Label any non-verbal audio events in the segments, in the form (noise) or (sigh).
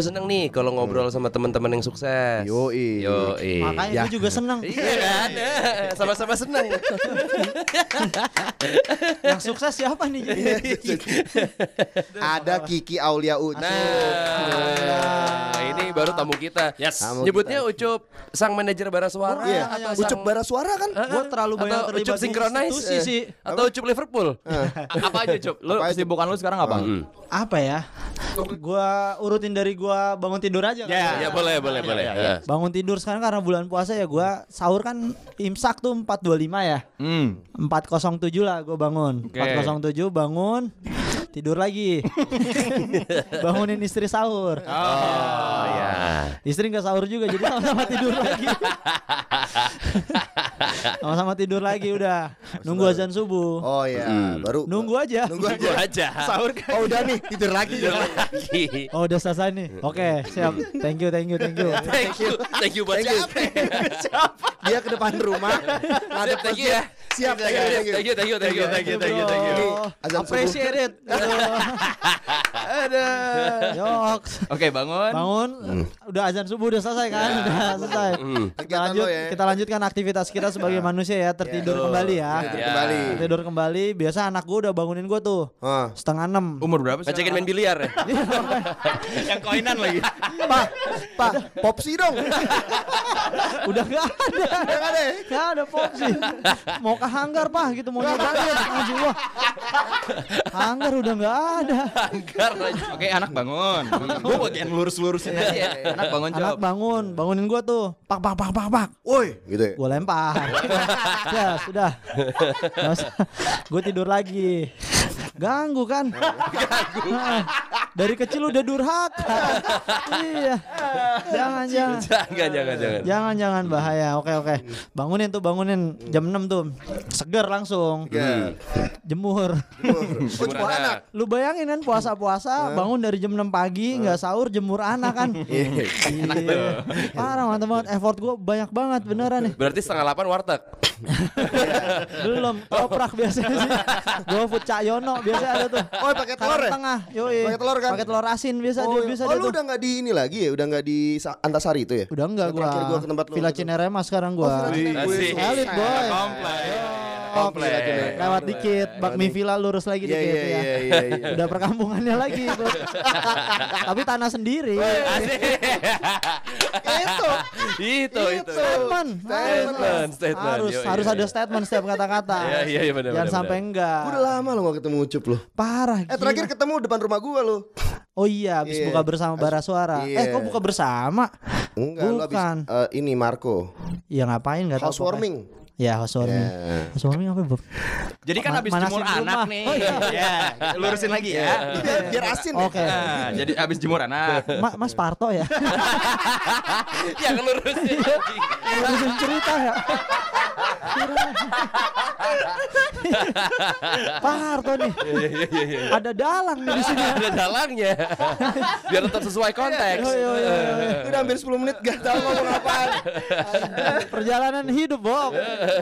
Gue seneng nih kalau ngobrol sama teman-teman yang sukses. Yoi. Yoi. Makanya Ya. gue juga seneng Iya kan? (laughs) Sama-sama seneng. (laughs) Yang sukses siapa nih? (laughs) Ada Kiki Aulia Ucup. Nah, ini baru tamu kita. Yes. Tamu Nyebutnya Ucup sang manajer bara suara Iya. atau sang- Ucup bara suara kan? Gue terlalu banyak atau terlibat Ucup institusi eh. sih. atau Ucup Liverpool. (laughs) apa aja Cup? Lu kesibukan lu sekarang apa? Apa ya? Gua urutin dari gua bangun tidur aja kan. Ya. Ya boleh, boleh, boleh. Eh. Bangun tidur sekarang karena bulan puasa ya gua sahur kan imsak tuh 425 ya. Hmm. 407 lah gue bangun. Oke. 407 bangun tidur lagi. (laughs) Bangunin istri sahur. Oh ya. Istri nggak sahur juga jadi sama-sama tidur lagi. (laughs) sama-sama tidur lagi udah. Nunggu azan subuh. Oh iya, baru Nunggu aja. Nunggu aja. Gua aja. Sahur kan? Oh udah nih, tidur lagi. Lagi. (laughs) Oh udah selesai nih. Oke siap. Thank you thank you thank you. Thank you, thank you buat Thank you. siapa? Dia ke depan rumah. Ngadep Thank you ya. Siap, thank you, thank you. Thank you, thank you, thank you, thank you, thank you. Appreciate it. (laughs) Ada. Oke, bangun. Bangun. Udah azan subuh udah selesai kan? Udah selesai. (laughs) Kita Kegiatan lanjut ya. kita lanjutkan aktivitas kita sebagai manusia ya tertidur kembali ya. Tidur kembali. Tidur kembali. Biasa anak gue udah bangunin gue tuh Ah. setengah enam. Umur berapa sih? Ngajakin main biliar ya? (laughs) Yang koinan lagi. Pak, Pak, popsi dong. Udah gak ada. Udah nggak ada ya? Gak ada pop sih. Mau ke hanggar pak gitu mau nyobain. Anjing. Hanggar udah gak ada. Anggar aja. Oke, anak bangun. (laughs) Gue bagian lurus-lurusin aja ya. Anak bangun Anak jawab. bangun, bangunin gue tuh. Pak pak pak pak pak. Woi, gitu ya. Gue lempar. (laughs) ya sudah. (laughs) Gue tidur lagi. Ganggu kan? (laughs) Ganggu. Dari kecil udah durhaka. iya. Jangan jangan. Jangan, jangan, jangan. Jangan jangan bahaya. Oke oke. Bangunin tuh bangunin jam 6 tuh. Seger langsung. Jemur. Oh, cuma anak. Lu bayangin kan puasa-puasa bangun dari jam 6 pagi nggak sahur jemur anak kan. (laughs) Iya. Iya. Parah mantap banget. Effort gue banyak banget beneran nih. Berarti setengah delapan warteg. (laughs) Belum toprak biasanya sih. Gue food Cak Yono biasa ada tuh. (laughs) Oh, pakai telur Karang ya? tengah, yoi. Pakai telur kan? Pakai telur asin biasa Oh, dia bisa oh dia lu tuh. udah nggak di ini lagi ya? Udah nggak di Sa- Antasari itu ya? Udah enggak gua. terakhir gua ke tempat lu Villa. Cinerema sekarang gua. Oh, Asik. Elit boy. Komplek. Komplek. Lewat dikit, bakmi villa lurus lagi Iya, dikit iya, ya. iya, iya, iya. Udah perkampungannya lagi bro. (laughs) Tapi tanah sendiri. Itu. Itu, itu. Statement. Statement, statement. Harus Yoi, harus yoi. ada statement setiap kata-kata. Iya, iya, iya, benar, Jangan sampai enggak. Udah lama lo gak ketemu Ucup lo. Parah. Eh terakhir ketemu depan rumah gua lo. Oh iya, habis Iya. buka bersama bara suara. Iya. Eh, kok buka bersama? Enggak, lo habis Bukan. eh, ini Marco. Ya ngapain enggak tahu. Housewarming. Ya, housewarming. Ya. Housewarming apa, Bob? Jadi kan Ma- habis jemur rumah. anak nih. Oh, iya. Ya, lurusin lagi ya. Biar, biar asin. Oke. Nah, jadi habis jemur anak. Ma- Mas Parto ya. (laughs) Ya ngelurusin. Langsung cerita ya. (laughs) Parto nih. Ada dalang nih di sini. Ada dalangnya. Biar tetap sesuai konteks. Oh, iya, iya, iya. Udah hampir 10 menit gak tahu ngomong apaan. Perjalanan hidup, Bob.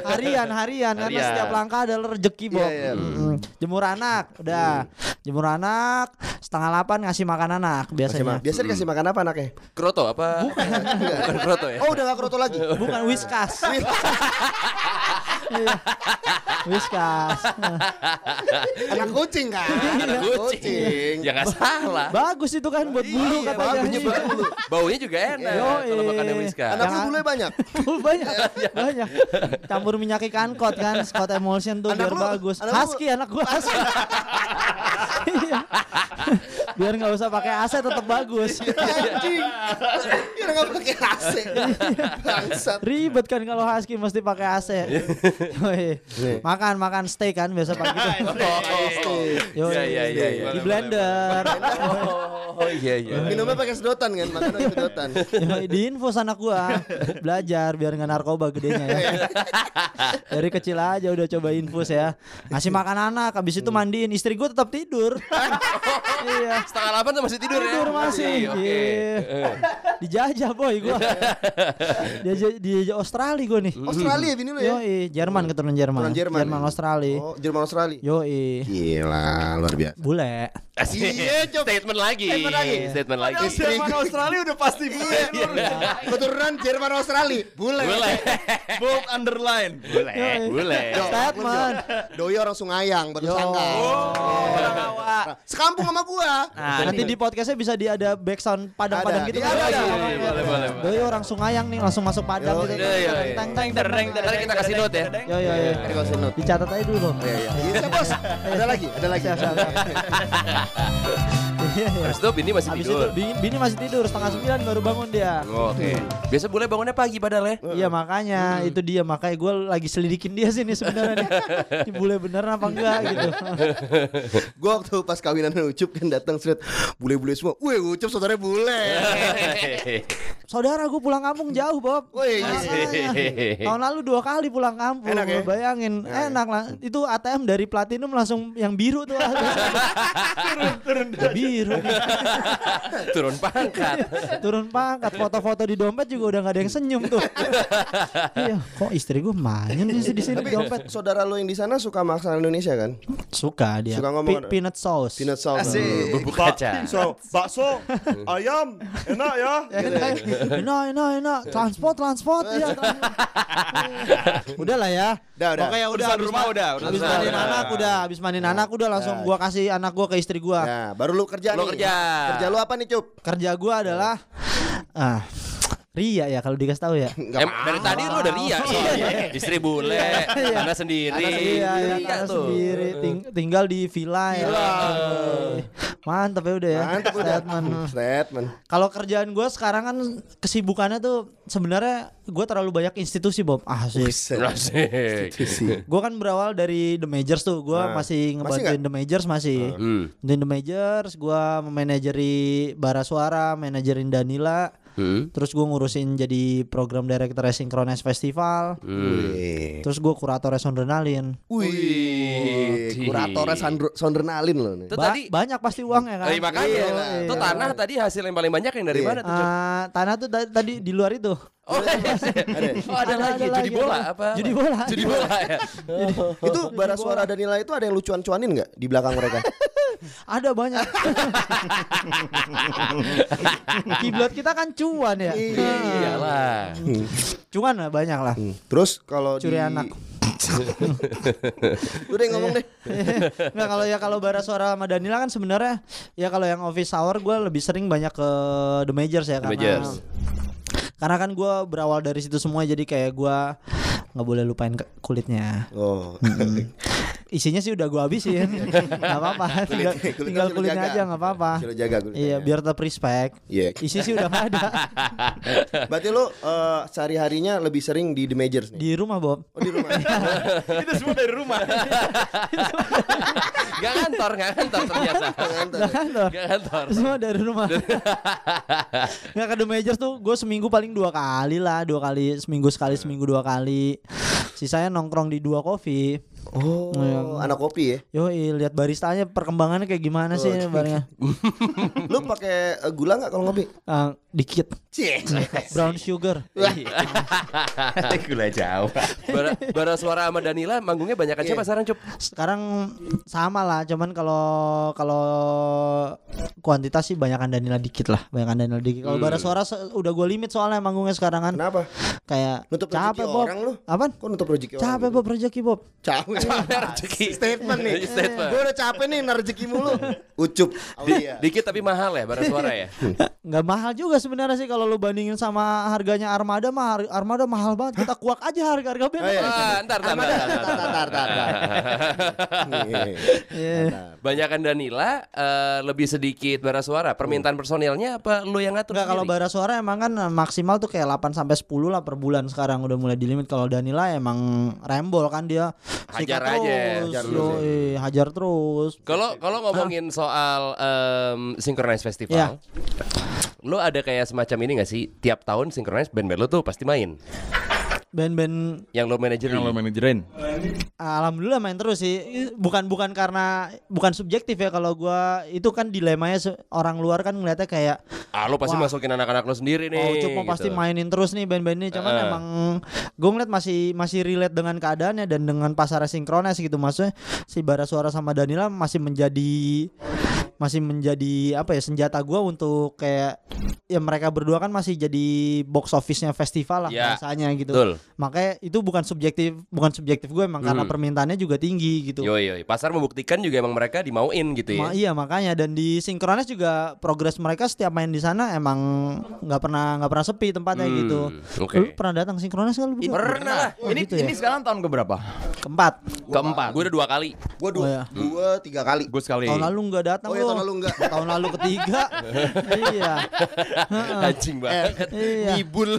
Harian, harian. Karena Harian. setiap langkah adalah rezeki, Bob. Iya, iya. Mm-mm. Jemur anak, udah. Jemur anak, setengah delapan ngasih makan anak biasanya. ma- Biasa dikasih makan apa anaknya? Kroto apa? Bukan. Bukan kroto ya? Oh udah gak kroto lagi. Bukan whiskas. (laughs) Iya. Whiskas. Anak kucing kan? Anak kucing. Ya nggak salah. Bagus itu kan buat bulu Iya, katanya. bagus buat bulu. Baunya juga enak Yoi. kalau makannya whiskas. Anak lu Jangan- bulunya banyak. Banyak banyak campur minyak ikan kot kan Scott emulsion tuh Anak biar lu- bagus anak lu- husky anak gua husky Iya. biar nggak usah pakai AC tetap bagus Anjing. Kira gak pakai AC. Bangsat. ribet kan kalau husky mesti pakai AC. (laughs) makan makan steak kan biasa pagi tuh (laughs) Oh, Yoi. Iya iya iya. iya. di blender Oh iya iya. (laughs) Minumnya pakai sedotan kan, makan pakai sedotan. Ya, di infus anak gua belajar biar nggak narkoba gedenya ya. Dari kecil aja udah coba infus ya. Ngasih makan anak, habis itu mandiin istri gua tetap tidur. iya. Setengah delapan tuh masih tidur, ya? Tidur masih. Oke. Iya. Dijajah boy gua. Dia di Australia gua nih. Australia bini lu ya? Yoi, Jerman keturunan Jerman. Keturunan Jerman, Jerman ya? Australia. Oh, Jerman Australia. Yoi. Gila, luar biasa. Bule. Asik. Statement lagi. Statement lagi. Statement lagi. Jerman Australia udah pasti bule. (laughs) Keturunan Jerman Australia. Bule. Boleh. Bold underline. Boleh. Boleh. Statement. Doi orang Sungayang, baru Yo. sangka. Nah, Sekampung sama gua. Nah, nanti di podcastnya bisa di ada back sound padang-padang Ada. gitu. Iya, ada, ada. Boleh, boleh, boleh. Doi orang Sungayang nih langsung masuk padang gitu. iya, iya, iya. Teng teng teng kita kasih note ya. Yo yo yo. Ini kasih note. Dicatat aja dulu. Iya, iya. Bisa, Bos. Ada lagi, ada lagi. Siap, siap. (laughs) Iya, iya. Habis itu Bini masih Habis tidur. itu Bini, Bini masih tidur setengah sembilan baru bangun dia. Oke. Biasa bule bangunnya pagi padahal ya. Iya makanya itu dia makanya gue lagi selidikin dia sih nih sebenarnya nih. (laughs) Ini bule beneran apa enggak gitu. (laughs) Gua waktu pas kawinan Ucup kan datang straight bule-bule semua. Wih, Ucup saudaranya bule. (laughs) Saudara gue pulang kampung jauh Bob. Wih, Makanya. Tahun lalu dua kali pulang kampung. Enak ya? Bayangin enak lah. Itu ATM dari platinum langsung yang biru tuh. turun turun biru. (laughs) Turun pangkat. turun pangkat. Foto-foto di dompet juga udah nggak ada yang senyum tuh. (laughs) iya, kok istri gue main di di sini di dompet. saudara lo yang di sana suka masakan Indonesia kan? Suka dia. Suka ngomong- Pi- peanut sauce. Peanut sauce. Asik. Bubuk kaca. (laughs) So, bakso, ayam, enak ya. enak enak enak transport transport ya transport. udah lah ya Udah, udah. Pokoknya udah habis rumah ma- udah, habis urusan mandiin anak udah habis mandiin anak udah langsung gua kasih anak gua ke istri gua Nah, baru lu kerja Lu nih. kerja. Kerja lu apa nih, Cup? kerja gua adalah ah Ria ya kalau dikasih tahu ya (laughs) Em, dari tadi lu udah ria sih. Istri bule, anak sendiri. Iya, iya, tuh. sendiri ting- tinggal di villa ya. Mantap ya udah ya. Mantap udah. Statement. Statement. Kalau kerjaan gue sekarang kan kesibukannya tuh sebenarnya gue terlalu banyak institusi Bob. Asik. Buset. Asik. Gue kan berawal dari The Majors tuh. Gue Nah, masih masih ngebantuin The Majors masih. Hmm. The Majors, gue memanajeri Bara Suara, manajerin Danila. Hmm. Terus gue ngurusin jadi program director Synchronize Festival. Hmm. Wih. Terus gue kurator Sondrenalin. Wih, kuratornya Sondrenalin loh nih. Itu Ba- tadi banyak pasti uangnya kan. Eh, makanya Iya. itu tanah tadi hasil yang paling banyak yang dari mana tuh? Ah, tanah tuh ta- tadi di luar itu. Oh, ada. Oh, ada, lagi judi bola apa? Judi bola. Judi bola ya. (laughs) Itu bara suara Danila itu ada yang lucuan-cuanin nggak di belakang mereka? (laughs) Ada banyak. (laughs) Kiblat kita kan cuan ya. Iyalah. Cuan lah banyak lah. Hmm. Terus kalau Curi di... anak. (laughs) Udah ngomong deh. (laughs) Nggak kalau ya kalau bara suara sama Danila kan sebenarnya ya kalau yang office hour gue lebih sering banyak ke The Majors ya The karena Majors. karena kan gue berawal dari situ semua jadi kayak gue nggak boleh lupain kulitnya. Oh. Isinya sih udah gue habisin, (laughs) nggak apa-apa. Tinggal, Kulit- kulit tinggal jaga. aja nggak apa-apa. Jaga kulitnya Iya ya. biar tetap respect. Iya. Isi sih udah ada (laughs) Berarti lu eh, sehari-harinya lebih sering di The Majors nih? di rumah Bob. Oh, di rumah. (laughs) Itu semua dari rumah. Gak kantor, gak kantor ternyata. Nggak kantor. Gak kantor. Semua dari rumah. Nggak ke The Majors tuh gue seminggu paling dua kali lah, dua kali seminggu sekali seminggu dua kali. Sisanya nongkrong di dua kopi. Oh, anak kopi ya. Yo, lihat baristanya perkembangannya kayak gimana sih barnya? (laughs) Lu pakai eh, gula nggak kalau ngopi? Ah, dikit Cie. (laughs) brown sugar. (laughs) Gula jauh. Bara, bara suara sama Danila manggungnya banyak Iya. siapa sekarang Cup? Sekarang sama lah, cuman kalau kalau kuantitas sih banyakan Danila dikit lah, banyakan Danila dikit. Kalau bara suara udah gue limit soalnya manggungnya sekarang kan. Kenapa? Kayak Nutup capek rezeki Bob. orang lu. Apaan? Kok nutup rezeki orang? Capek Bob rezeki Bob. Capek. Rezeki. Statement nih. Statement. Gue udah capek nih rezeki mulu. Ucup. Aulia. Dikit tapi mahal ya bara suara ya. nggak mahal juga sebenarnya sih kalau lu bandingin sama harganya Armada mah Armada mahal banget kita kuak aja harga harga band Oh, iya. Ah, ntar, ntar, ntar, ntar, ntar, Tar, tar, tar, tar. (laughs) Iya. Iya. Banyakan Danila eh, lebih sedikit bara suara. Permintaan personilnya apa lu yang ngatur? Enggak kalau sendiri? bara suara emang kan maksimal tuh kayak 8 sampai 10 lah per bulan sekarang udah mulai di limit kalau Danila emang rembol kan dia Hajar Hajar terus. aja. Hajar terus ya. Yoi, hajar terus. Kalau kalau ngomongin soal em, Synchronize Festival, Ya. lo ada kayak semacam ini gak sih? Tiap tahun Synchronize band-band lo tuh pasti main. Band-band Yang lo manajerin. Yang lo manajerin. Alhamdulillah main terus sih. Bukan bukan karena bukan subjektif ya kalau gua itu kan dilemanya se- orang luar kan ngeliatnya kayak Ah, lo pasti Wah. masukin anak-anak lo sendiri nih. oh cuma pasti gitu. mainin terus nih band-band ini cuman Eh. emang gue ngeliat masih masih relate dengan keadaannya dan dengan pasar sinkronis gitu maksudnya si Bara Suara sama Danila masih menjadi masih menjadi apa ya senjata gua untuk kayak ya mereka berdua kan masih jadi box office-nya festival lah Ya, rasanya gitu. Betul. Makanya itu bukan subjektif bukan subjektif gue emang karena Hmm. permintaannya juga tinggi gitu. Yoi, yoi. Pasar membuktikan juga emang mereka dimauin gitu ya. Ma- iya makanya dan di sinkronis juga progres mereka setiap main di sana emang nggak pernah nggak pernah sepi tempatnya Hmm, gitu. oke. Lu pernah datang sinkronis kan lu? Pernah lah. Oh, ini gitu ya? ini sekarang tahun keberapa? keempat. Keempat. Gue udah dua kali. Gua dua, Oh, ya. dua tiga kali. Gue sekali. Tahun lalu nggak datang Oh ya lu. Tahun lalu enggak. (laughs) Tahun lalu ketiga. iya. (laughs) Anjing banget. Iya. Ngibul.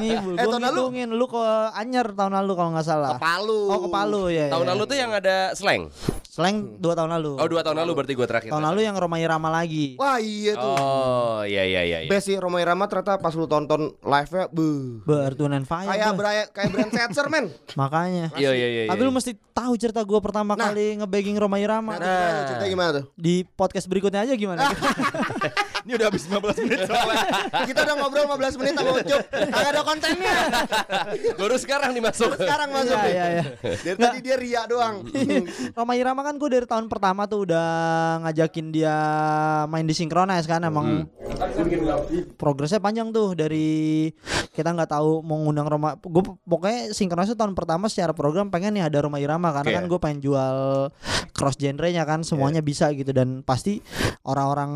Nih, Eh, tahun lalu- lu ke Anyer tahun lalu kalau nggak salah. Ke Palu. Oh ke Palu ya. Tahun ya. lalu tuh yang ada slang. Slang dua tahun lalu. Oh dua tahun lalu berarti gue terakhir. Tahun lalu yang Roma Irama lagi. Wah iya tuh. Oh iya iya iya. iya. Best sih Roma Irama ternyata pas lu tonton live-nya buh. Bertunan Fire. Kayak. Brian kayak Brian Setzer men. (laughs) Makanya. Iya iya iya. Tapi iya. lu mesti tahu cerita gue pertama Nah. kali ngebegging Roma Irama. Nah, ceritanya gimana tuh? Di podcast berikutnya aja gimana? (laughs) Ini udah habis 15 menit soalnya. (laughs) Kita udah ngobrol 15 menit sama Ucup. Kagak ada kontennya. (laughs) Baru sekarang nih masuk. Sekarang masuk. Iya, iya, iya. Dari tadi dia ria doang. (laughs) Roma Irama kan gue dari tahun pertama tuh udah ngajakin dia main di Synchronize kan emang progresnya panjang tuh dari kita nggak tahu mau ngundang Roma gue pokoknya Synchronize tuh tahun pertama secara program pengen nih ada Roma Irama karena Oke. kan gue pengen jual cross genre-nya kan semuanya bisa gitu dan pasti orang-orang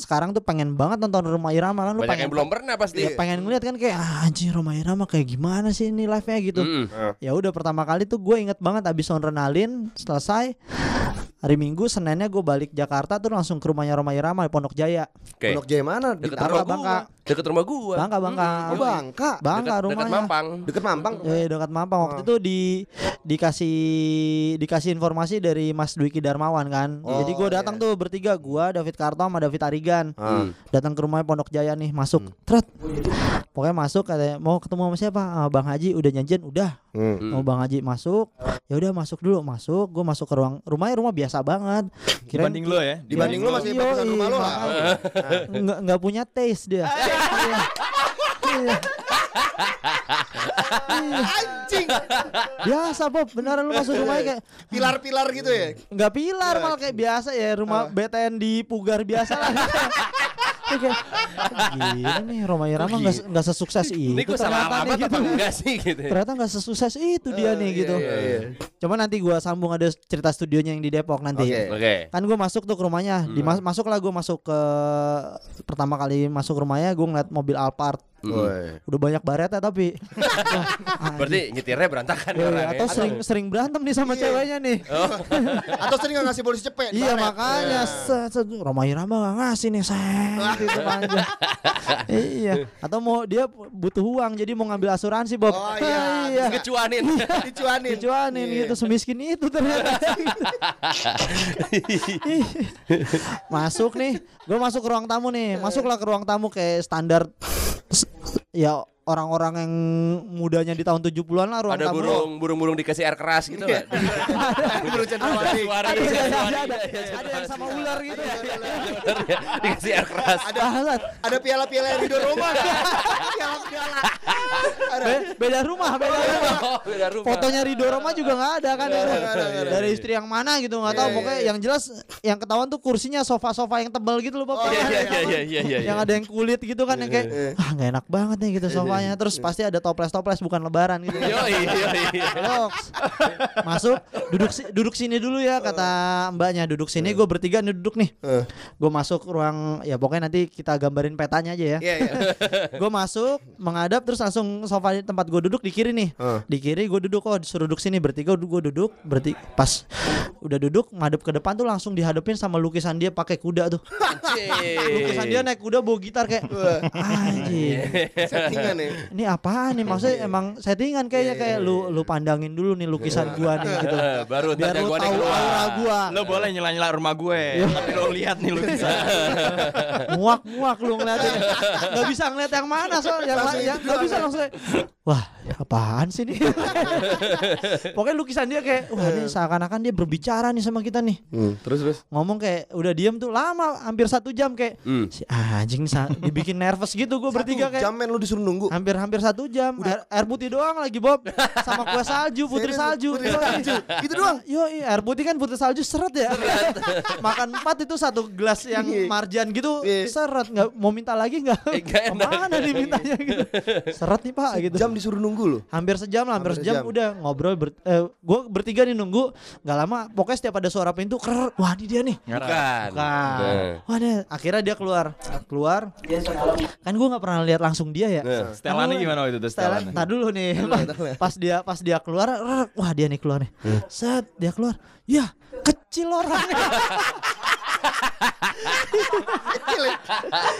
sekarang tuh pengen banget nonton Roma Irama kan lu Banyak pengen yang belum pernah pasti. ya, pengen ngeliat kan kayak ah, anjing Roma Irama kayak gimana sih ini live-nya gitu Mm-mm. ya udah pertama kali tuh gue inget banget abis adrenalin selesai hari Minggu Seninnya gue balik Jakarta tuh langsung ke rumahnya Roma Irama di Pondok Jaya Oke. Pondok Jaya mana? Di Deket Bangka, gua. Deket rumah gua. Bangka Bangka Oh, Bangka. Bangka Deket- rumahnya Deket Mampang. Deket Mampang. Ya dekat Mampang waktu itu di dikasih dikasih informasi dari Mas Dwiki Darmawan kan. Oh, Jadi gue datang tuh bertiga, gua David Karto sama David Arigan. Hmm. Datang ke rumahnya Pondok Jaya nih, masuk. Tret. Pokoknya masuk katanya mau ketemu sama siapa? Ah, Bang Haji udah janjian, udah. Hmm. Mau Bang Haji masuk. Ya udah masuk dulu, masuk. Gue masuk ke ruang rumahnya rumah biasa banget. Kirain- Dibanding lo ya. Dibanding lu masih bagusan rumah lu lah. makanya. nggak nggak punya taste dia. Iya. Iya. Anjing. Biasa Bob, beneran lu masuk rumahnya kayak Pilar-pilar gitu ya. nggak pilar malah kayak biasa ya rumah BTN di Pugar biasa lah. (laughs) Gila nih Roma Irama nggak nggak sesukses itu Ini gue salah alamat gitu. apa enggak sih gitu. Ternyata nggak sesukses itu dia nih gitu. Coba nanti gua sambung ada cerita studionya yang di Depok nanti. Oke. Oke. Kan gue masuk tuh ke rumahnya, Dimas masuk lah gue masuk ke pertama kali masuk rumahnya gue ngeliat mobil Alphard, Woi. udah banyak baretnya tapi Wah, (laughs) Berarti nyetirnya berantakan ya Eh, orang atau ya. sering sering berantem nih sama Iya. ceweknya nih. (laughs) Atau sering gak ngasih polisi cepet. Iya baret. makanya set, set, Roma Irama gak ngasih nih set itu panjang. (laughs) iya. Atau mau dia butuh uang jadi mau ngambil asuransi Bob. Oh, iya. iya. Kecuanin. Dicuanin. Dicuanin Iya. gitu semiskin itu ternyata. masuk nih, gue masuk ke ruang tamu nih, masuklah ke ruang tamu kayak standar s- ya orang-orang yang mudanya di tahun 70-an lah ruang Ada tamu. burung burung-burung dikasih air keras gitu enggak? (laughs) Baru cendrawasih. Ada, iya, ada, suara, ada, iya, iya, ada yang sama ular gitu. iya. Dikasih air keras. Ada ada piala-piala yang di rumah. (laughs) Piala-piala. Beda rumah, beda rumah. Oh, beda rumah. Fotonya Ridho Roma juga nggak ada kan. Dari istri yang mana gitu nggak tahu. Iya, Pokoknya iya. yang jelas yang ketahuan tuh kursinya sofa-sofa yang tebal gitu loh Oh, bapak. Iya iya iya iya iya iya. Yang ada yang kulit gitu kan yang kayak ah nggak enak banget nih gitu sofanya. Terus pasti ada toples-toples bukan lebaran gitu. Yo iya iya. Loks. Masuk duduk si- duduk sini dulu ya kata mbaknya duduk sini gue bertiga nih duduk nih. Eh. Gue masuk ruang ya pokoknya nanti kita gambarin petanya aja ya. Iya iya. (laughs) gue masuk menghadap terus langsung sofa di tempat gue duduk di kiri nih di kiri gue duduk oh disuruh duduk sini bertiga gue duduk berarti pas udah duduk ngadep ke depan tuh langsung dihadapin sama lukisan dia pakai kuda tuh lukisan dia naik kuda bawa gitar kayak anjing (laughs) Settingan ya. Ini apaan nih? Maksudnya emang settingan kayaknya kayak lu lu pandangin dulu nih lukisan gua nih gitu. (laughs) Baru biar lu jagoannya tahu keluar. aura gua. Lo boleh nyela-nyela rumah gue. Tapi lo lihat nih lo bisa. (laughs) muak muak lu ngeliatin nggak bisa ngeliat yang mana soal yang yang nggak bisa ya? langsung wah (laughs) apaan sih nih (laughs) pokoknya lukisan dia kayak wah ini seakan-akan dia berbicara nih sama kita nih. Hmm, terus terus. ngomong kayak udah diem tuh lama hampir satu jam kayak Hmm. si anjing (laughs) dibikin nervous gitu gue bertiga kayak. jam men lu disuruh nunggu. hampir-hampir satu jam. Air, air putih doang lagi Bob. Sama kue salju putri salju. Putri salju. Gitu doang? yo air putih kan putri salju seret ya. Makan empat itu satu gelas yang Iya. marjan gitu Iya. seret. Nggak mau minta lagi nggak? Eh, ke mana nih mintanya gitu? Seret nih pak gitu. Jam disuruh nunggu lu. hampir sejam lah hampir, Hampir sejam, sejam. udah ngobrol ber, eh, gue bertiga nih nunggu nggak lama pokoknya setiap ada suara pintu ker wah ini dia nih Bukan. Bukan. Nah. Wah deh, akhirnya dia keluar. Keluar. Kan gue nggak pernah lihat langsung dia ya. Nah. Setelannya gimana waktu itu Setelan, setelannya? tar dulu nih. Pas, dia pas dia keluar, rrr, wah dia nih keluar nih. Set, dia keluar. Ya, kecil orangnya. (laughs)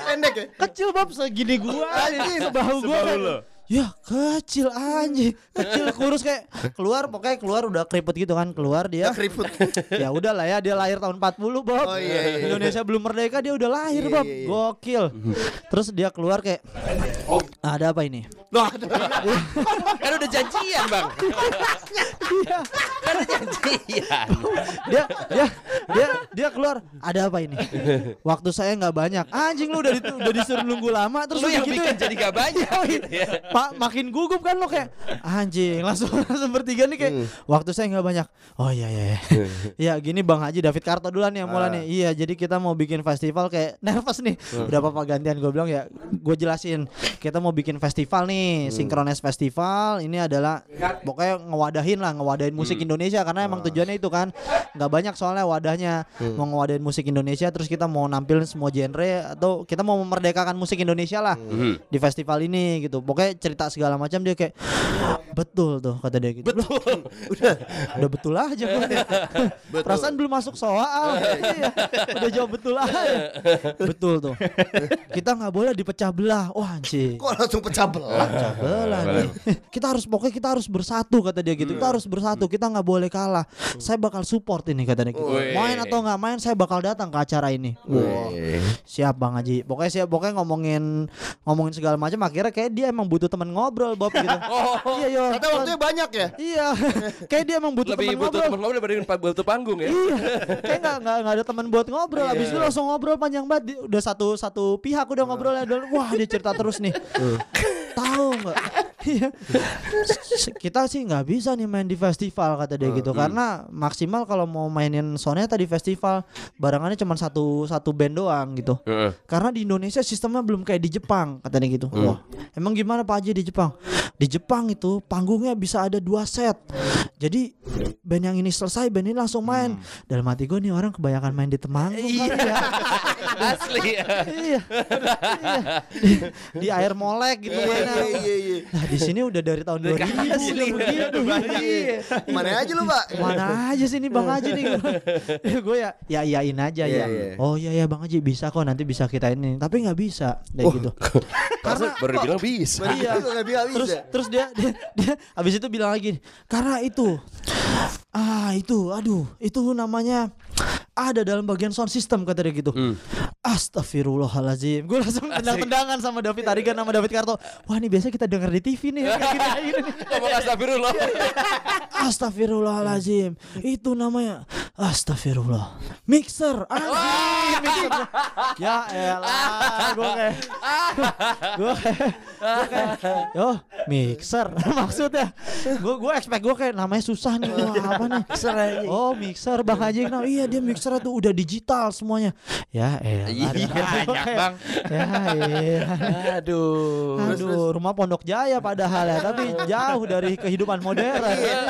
Pendek ya? kecil Bob segini gua sebahu gua. kan. Ya kecil anjing Kecil kurus kayak Keluar pokoknya keluar udah keriput gitu kan Keluar dia Keriput. Ya udah lah ya dia lahir tahun 40 Bob Oh, iya, iya. Indonesia belum merdeka dia udah lahir Iya, Bob iya, iya. Gokil Terus dia keluar kayak Ada apa ini? Kan udah janjian bang. Iya Kan udah janjian. dia dia dia dia keluar ada apa ini waktu saya nggak banyak anjing lu udah di, udah disuruh nunggu lama terus Lu yang gitu bikin ya? jadi gak banyak. gitu ya. Pak makin gugup kan lo kayak anjing langsung (laughs) langsung bertiga nih kayak waktu saya nggak banyak. Oh iya iya iya. (laughs) Ya gini bang Haji David Karto duluan yang mulai nih. Iya jadi kita mau bikin festival kayak (laughs) nervous nih. Udah apa gantian gue bilang ya gue jelasin. Kita mau bikin festival nih Synchronize Festival. Ini adalah pokoknya ngewadahin lah ngewadahin musik Indonesia. Karena emang tujuannya itu kan nggak banyak soalnya wadahnya. Mau ngewadahin musik Indonesia terus kita mau nampilin semua genre atau kita mau memerdekakan musik Indonesia lah di festival ini gitu. Pokoknya cerita segala macam dia kayak betul tuh kata dia gitu. Betul. (laughs) udah udah betul aja gue (laughs) perasaan belum masuk soal. (laughs) Iya. Udah jawab betul aja. Betul tuh. Kita nggak boleh dipecah belah. Wah anjing. Kok langsung pecah belah? pecah belah nih. kita harus pokoknya kita harus bersatu kata dia gitu. Kita harus bersatu kita nggak boleh kalah. Saya bakal support ini kata dia gitu. Main atau nggak main saya bakal datang ke acara ini. Wah. siap bang Haji. Pokoknya siap pokoknya ngomongin ngomongin segala macam akhirnya kayak dia emang butuh teman ngobrol Bob gitu (laughs) iya yo Ternyata waktunya banyak ya? iya (laughs) kayak dia emang butuh Lebih teman butuh ngobrol teman ngobrol daripada butuh panggung ya. Iya, kayak nggak nggak nggak ada teman buat ngobrol. Abis itu langsung ngobrol panjang banget. Udah satu satu pihak udah ngobrol udah wah dia cerita terus nih. (laughs) Tahu nggak? (laughs) Iya. Kita sih nggak bisa nih main di festival kata dia gitu karena maksimal kalau mau mainin soneta di festival barangannya cuma satu satu band doang gitu. Heeh. Karena di Indonesia sistemnya belum kayak di Jepang katanya gitu. Wah, emang gimana Pak Haji di Jepang? Di Jepang itu panggungnya bisa ada dua set. Jadi band yang ini selesai, band ini langsung main. Dalam hati gue nih orang kebanyakan main di Temanggung kali ya. (laughs) Asli ya. iya. Iya. Di, di air molek gitu mainnya. Iya iya. Nah, di sini udah dari tahun 2000 udah begitu. Iya. Mana aja lu, Pak? Mana aja sih nih Bang Haji nih (laughs) Gue ya ya iyain aja Iya, ya iya. Oh iya ya Bang Haji bisa kok nanti bisa kita ini Tapi nggak bisa Kayak gitu (laughs) Karena baru bilang bisa. Iya. Terus bisa. terus dia, dia dia habis itu bilang lagi karena itu ah itu aduh itu namanya ada dalam bagian sound system kata dia gitu. Astagfirullahalazim. Gue langsung tendang-tendangan sama David Arigan sama David Karto. Wah, ini biasa kita dengar di TV nih (laughs) kayak gini, kayak gini nih. Ngomong astagfirullah. (laughs) Astagfirullahalazim. Itu namanya Astagfirullah. Mixer. Anjing, mixer. Ya elah, gue kayak gue kayak gue kayak yo mixer (laughs) maksudnya gue gue expect gue kayak namanya susah nih Wah, apa nih mixer oh mixer bang Haji nah, iya dia mixer tuh udah digital semuanya ya elah Iya, (laughs) banyak, (laughs) Bang. ya iya Aduh. aduh rumah Pondok Jaya padahal ya tapi (laughs) jauh dari kehidupan modern iya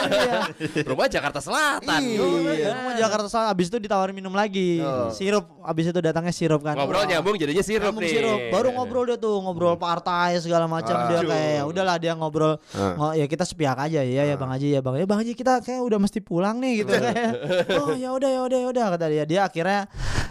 Rumah Jakarta Selatan. Iya. Rumah Jakarta Selatan abis itu ditawarin minum lagi Oh. sirup abis itu datangnya sirup kan Ngobrol Wah. nyambung jadinya sirup Nyambung nih. sirup. Baru ngobrol dia tuh, ngobrol partai segala macam dia kayak ya udahlah dia ngobrol. ngo- ya kita sepihak aja ya ya Bang Haji ya Bang. Ya Bang Haji kita kayak udah mesti pulang nih gitu kayak. Oh ya udah ya udah ya udah kata dia. Dia akhirnya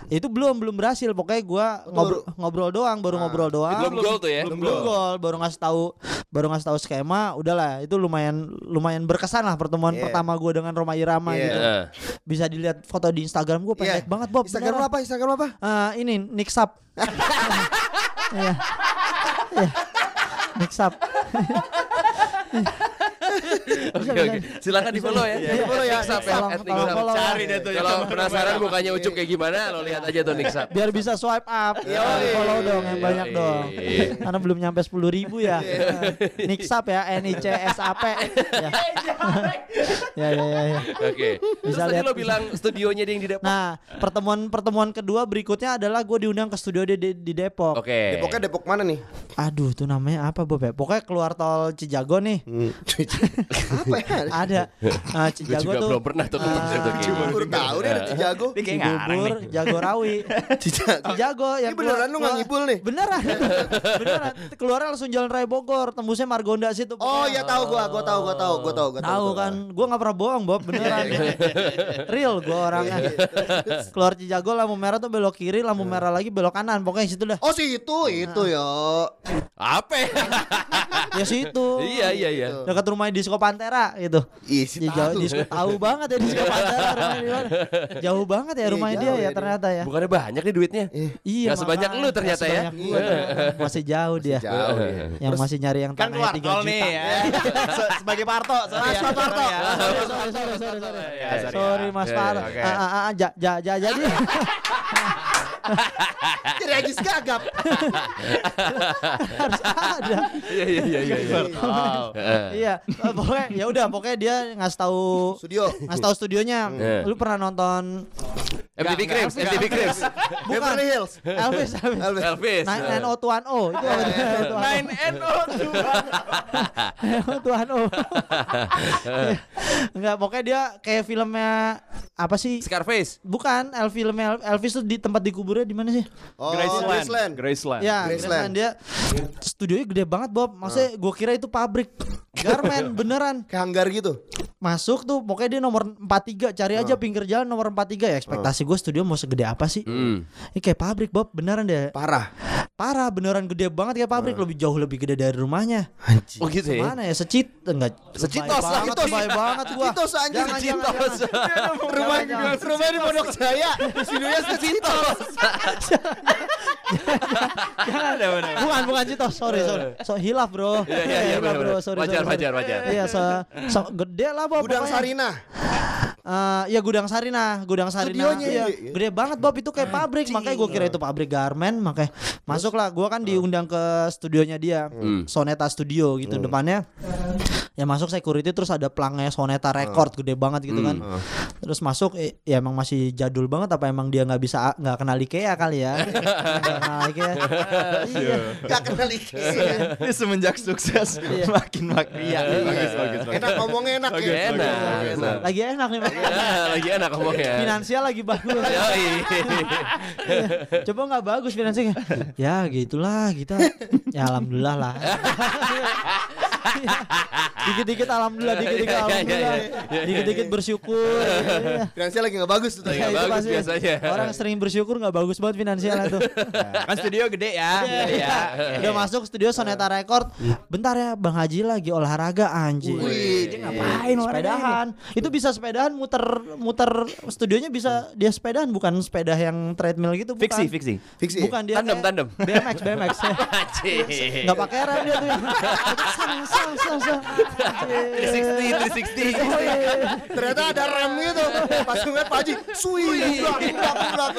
Itu belum belum berhasil. Pokoknya gua ngobrol, ngobrol doang, baru ngobrol doang. Belum gol tuh ya. belum gol baru ngasih tahu baru ngasih tahu skema udahlah itu lumayan lumayan berkesan lah pertemuan Iya. pertama gue dengan Roma Irama Iya. gitu Heeh. bisa dilihat foto di Instagram gue pendek Iya. banget Bob Instagram beneran. apa? Instagram apa? Eh, ini Nick Sap (laughs) Iya. Iya. Nick Sap (laughs) Oke oke. Silakan di follow ya. Iya, Di follow ya. Nixap ya. Nixap. follow ya. Cari deh tuh ya. Kalau penasaran mukanya Ucup kayak gimana, lo lihat aja tuh Nixap. biar bisa swipe up follow dong yang banyak dong karena belum nyampe sepuluh ribu ya Nick Sap (laughs) ya N I C S A P ya ya ya ya, ya. Oke. Terus Bisa tadi lihat. lo bilang studionya dia yang di Depok. Nah, pertemuan-pertemuan kedua berikutnya adalah gue diundang ke studio di, di, di Depok. Oke. Depoknya Depok mana nih? Aduh, tuh namanya apa Bob ya? Pokoknya keluar tol Cijago nih. (laughs) apa ya? Ada uh, (laughs) Cijago juga tuh. belum pernah tuh ketemu situ kayaknya. baru tahu deh ada Cijago. Kayak ngarang Cibubur, nih. Jagorawi. (laughs) Cijago. Cijago yang Ini beneran lu nggak ngibul nih? Beneran. (laughs) beneran. Keluarnya langsung Jalan Raya Bogor, tembusnya Margonda situ. Oh ya tahu gua, gua tahu, gua tahu, gua tahu, gua Tahu kan, gue nggak pernah bohong Bob, beneran. Real gue orangnya. Keluar Cijago lampu merah tuh belok kiri, lampu merah lagi belok kanan. Pokoknya situ dah. Oh sih itu, itu ya. Apa? ya? Ya situ. Iya iya iya. Dekat rumahnya Disco Pantera gitu. Ih, si Ya, jauh, tahu. Disco tahu banget ya Disco Pantera rumahnya di mana. Jauh banget ya Iya, rumahnya jauh dia ya ya ternyata ya. Bukannya banyak nih duitnya. Iya, Nggak sebanyak lu ternyata ya. ternyata. Masih jauh dia. Ya. Yang masih nyari yang Kan tanahnya 3 tol juta. nih ya. (laughs) Se- Sebagai Parto, sorry ya. Mas Parto. Sorry ya. Sorry, sorry, sorry, sorry, sorry. Sorry Sorry. Mas Parto. Ah, ah, ah, jadi (laughs) Jadi Agis gagap. harus ada. Iya iya iya iya. iya. Iya, eh, pokoknya ya udah pokoknya dia ngasih tahu Studio. ngasih tahu studionya. Iya. Lu pernah nonton MTV Cribs, MTV Cribs. Beverly Hills. Elvis Elvis Elvis. Elvis. Nine Nine O Tuan O itu apa? Nine and oh Tuan O. (laughs) Enggak, pokoknya dia kayak filmnya apa sih? Scarface. Bukan, El filmnya Elvis tuh di tempat dikuburnya di mana sih? Oh, Graceland. Graceland. Graceland. Ya, Graceland. Graceland. dia studionya gede banget Bob. Maksudnya gue kira itu pabrik garmen (laughs) beneran. Kayak hanggar gitu. Masuk tuh pokoknya dia nomor 43 cari aja pinggir jalan nomor 43 ya. Ekspektasi gue studio mau segede apa sih? Hmm. Ini kayak pabrik Bob, beneran deh. Parah. Parah, beneran gede banget kayak pabrik, lebih jauh lebih gede dari rumahnya. Anjing. Oh gitu ya. Mana ya? Secit enggak? Secitos lah, banget, Citos. lebay banget gua. Citos anjing. Jangan, jangan, Citos. jangan. Rumah rumah di Pondok Jaya. Studionya Citos. Ada benar. Bukan, bukan Citos. Sorry, sorry. So hilaf, Bro. Iya iya iya. Bro. Sorry, Wajar sorry, wajar sorry. wajar. Iya, so, so gede lah Bob. Gudang. Sarina. Eh, ya gudang Sarina, gudang Sarina. Studionya, iya. gede banget Bob itu kayak pabrik, makanya gue kira itu pabrik garmen, makanya masuk lah. Gue kan diundang ke studionya dia, Soneta Studio gitu depannya. Ya masuk security terus ada pelangnya Soneta Record gede banget gitu kan. Terus masuk ya emang masih jadul banget apa emang dia nggak bisa nggak kenal IKEA kali ya? (laughs) (laughs) Kenal IKEA. Iya. Gak kenal. Ini semenjak sukses makin makin. Iya, bagus bagus bagus. Enak ngomongnya enak ya. Enak. Enak. Lagi enak nih Mas. Ya, lagi enak ngomongnya. Finansial lagi bagus. Yoi. (laughs) Coba nggak bagus finansialnya. Ya gitulah kita. Ya alhamdulillah lah. (laughs) (laughs) Dikit-dikit alhamdulillah, dikit-dikit Iya, iya, alhamdulillah. iya, iya. Dikit-dikit bersyukur. Iya. (laughs) Finansial lagi gak bagus tuh. Lagi nggak Itu bagus pasti. biasanya. Orang sering bersyukur nggak bagus banget finansialnya tuh. (laughs) Kan studio gede ya. Iya, ya. Udah masuk studio Soneta Record. Bentar ya Bang Haji lagi olahraga anjing. Wih, dia ngapain Sepedahan. Itu bisa sepedahan muter muter studionya bisa dia sepedahan bukan sepeda yang treadmill gitu bukan. Fiksi, fiksi. Fiksi. Bukan dia Tandem, tandem. BMX BMX. Anjing. Nggak pakai rem dia tuh. Sang. 360, 360. Oh, iya, iya. Ternyata ada rem gitu. Pas ngeliat Pak Haji, sui.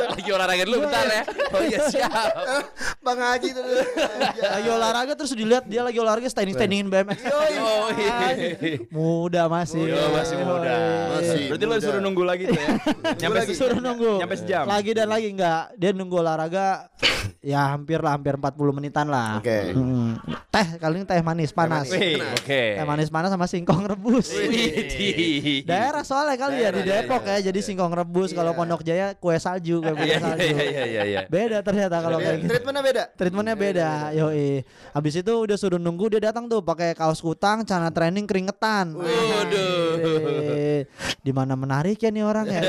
Lagi olahraga dulu bentar ya. Oh iya siap. (laughs) Bang Haji tuh. Lagi olahraga terus dilihat dia lagi olahraga standing standingin BMX. Oh (laughs) iya. Muda masih. Yo, masih muda. Masih Berarti lo muda. disuruh nunggu lagi tuh ya. (laughs) Nyampe lagi. se- Suruh nunggu. Nyampe sejam. Lagi dan lagi enggak. Dia nunggu olahraga ya hampir lah hampir 40 menitan lah. Oke. Hmm. Teh kali ini teh manis panas. Wih. Oke. Teh manis panas sama singkong rebus. Daerah soalnya kali ya di Daerah, Depok iya, ya jadi singkong rebus kalau Pondok Jaya kue salju kue Iya salju. iya iya iya iya. Beda ternyata kalau kayak gitu. Treatmentnya beda. Treatmentnya beda, yoi. Habis itu udah suruh nunggu dia datang tuh pakai kaos kutang, celana training keringetan. Waduh. Di mana menarik ya nih orang ya?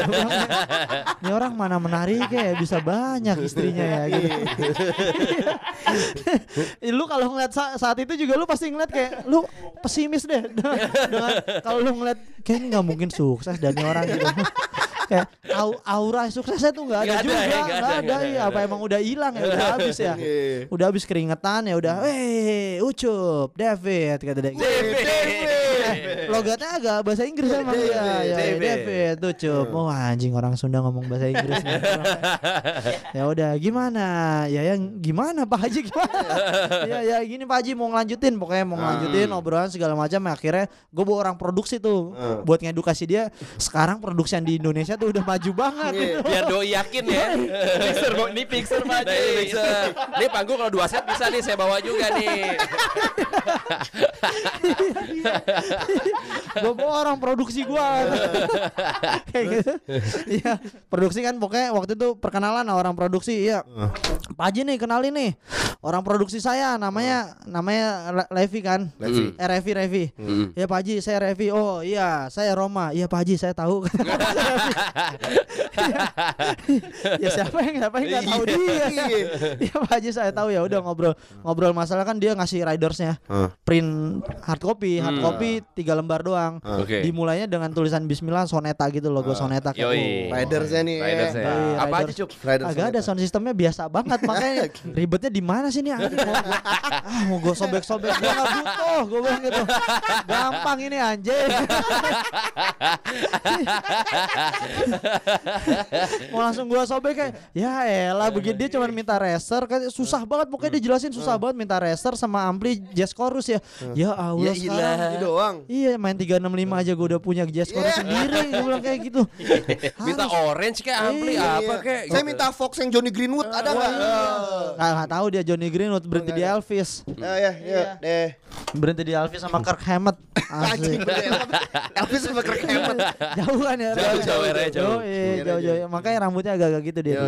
(laughs) Nih orang mana menarik ya? Bisa banyak istrinya ya gitu. Lu kalau ngeliat sa- saat itu juga lu pasti ngeliat kayak lu pesimis deh (laughs) dengan, kalau lu ngeliat kayak ini nggak mungkin sukses dan nih orang gitu. (laughs) kayak au- aura suksesnya tuh nggak ada ada, juga, ya, nggak ada, ada, nggak ada, iya. Apa emang udah hilang ya, udah habis ya. Iya. Udah habis keringetan ya udah, weh, Ucup, David kata dia. Eh, logatnya agak bahasa Inggris emang David, ya, ya, David. David, Ucup. Oh anjing orang Sunda ngomong bahasa Inggris. (laughs) ya udah, gimana? Ya yang gimana Pak Haji gimana? ya ya gini Pak Haji mau ngelanjutin pokoknya mau ngelanjutin obrolan segala macam akhirnya gue bawa orang produksi tuh buat ngedukasi dia sekarang produksian di Indonesia tuh udah maju banget gitu. Biar doi yakin ya. Bo. Ini Pixar, Pak. Nah, ini Mixer. Ini panggung kalau dua set bisa nih saya bawa juga nih. (laughs) (laughs) gue bawa orang produksi gua. (laughs) Kayak gitu. Iya produksi kan pokoknya waktu itu perkenalan sama orang produksi iya. Pak Haji nih kenalin nih. Orang produksi saya namanya namanya Le- Levi kan? Levi. eh Revi Revi. Ya Pak Haji saya Revi. Oh iya saya Roma. Iya Pak Haji saya tahu. (laughs) Ya siapa yang siapa yang nggak tahu dia? Ya Pak Haji saya tahu. Ya udah ngobrol ngobrol masalah kan dia ngasih ridersnya. Print hard copy hard copy tiga lembar doang Oke. dimulainya dengan tulisan Bismillah Soneta gitu logo Soneta kayak, Yoi. oh. Ridersnya nih. Riders ya. Yoi, Apa aja cup? Riders Agak ada sound sistemnya biasa banget makanya (laughs) ribetnya di mana sih nih anjing mau gua, ah, mau gue sobek-sobek gue nggak butuh gue bilang gitu gampang ini anjing (laughs) mau langsung gue sobek kayak ya elah begini dia cuma minta racer kan susah banget pokoknya dia jelasin susah banget minta racer sama ampli jazz chorus ya ya Allah Ya sekarang doang. Iya main 365 aja gue udah punya jazz chorus Yeah. sendiri Gue bilang kayak gitu (laughs) Minta orange kayak ampli Iya. apa kayak. Saya minta Fox yang Johnny Greenwood ada nggak? Nah, nggak tahu dia Johnny Greenwood berhenti di Elvis Ya ya ya deh. Berhenti di Elvis sama Kirk Hammett. Bener. Elvis sama Kirk Hammett. Jauh kan ya Jauh, jauh, area jauh. Jauh. jauh. Makanya rambutnya agak-agak gitu dia.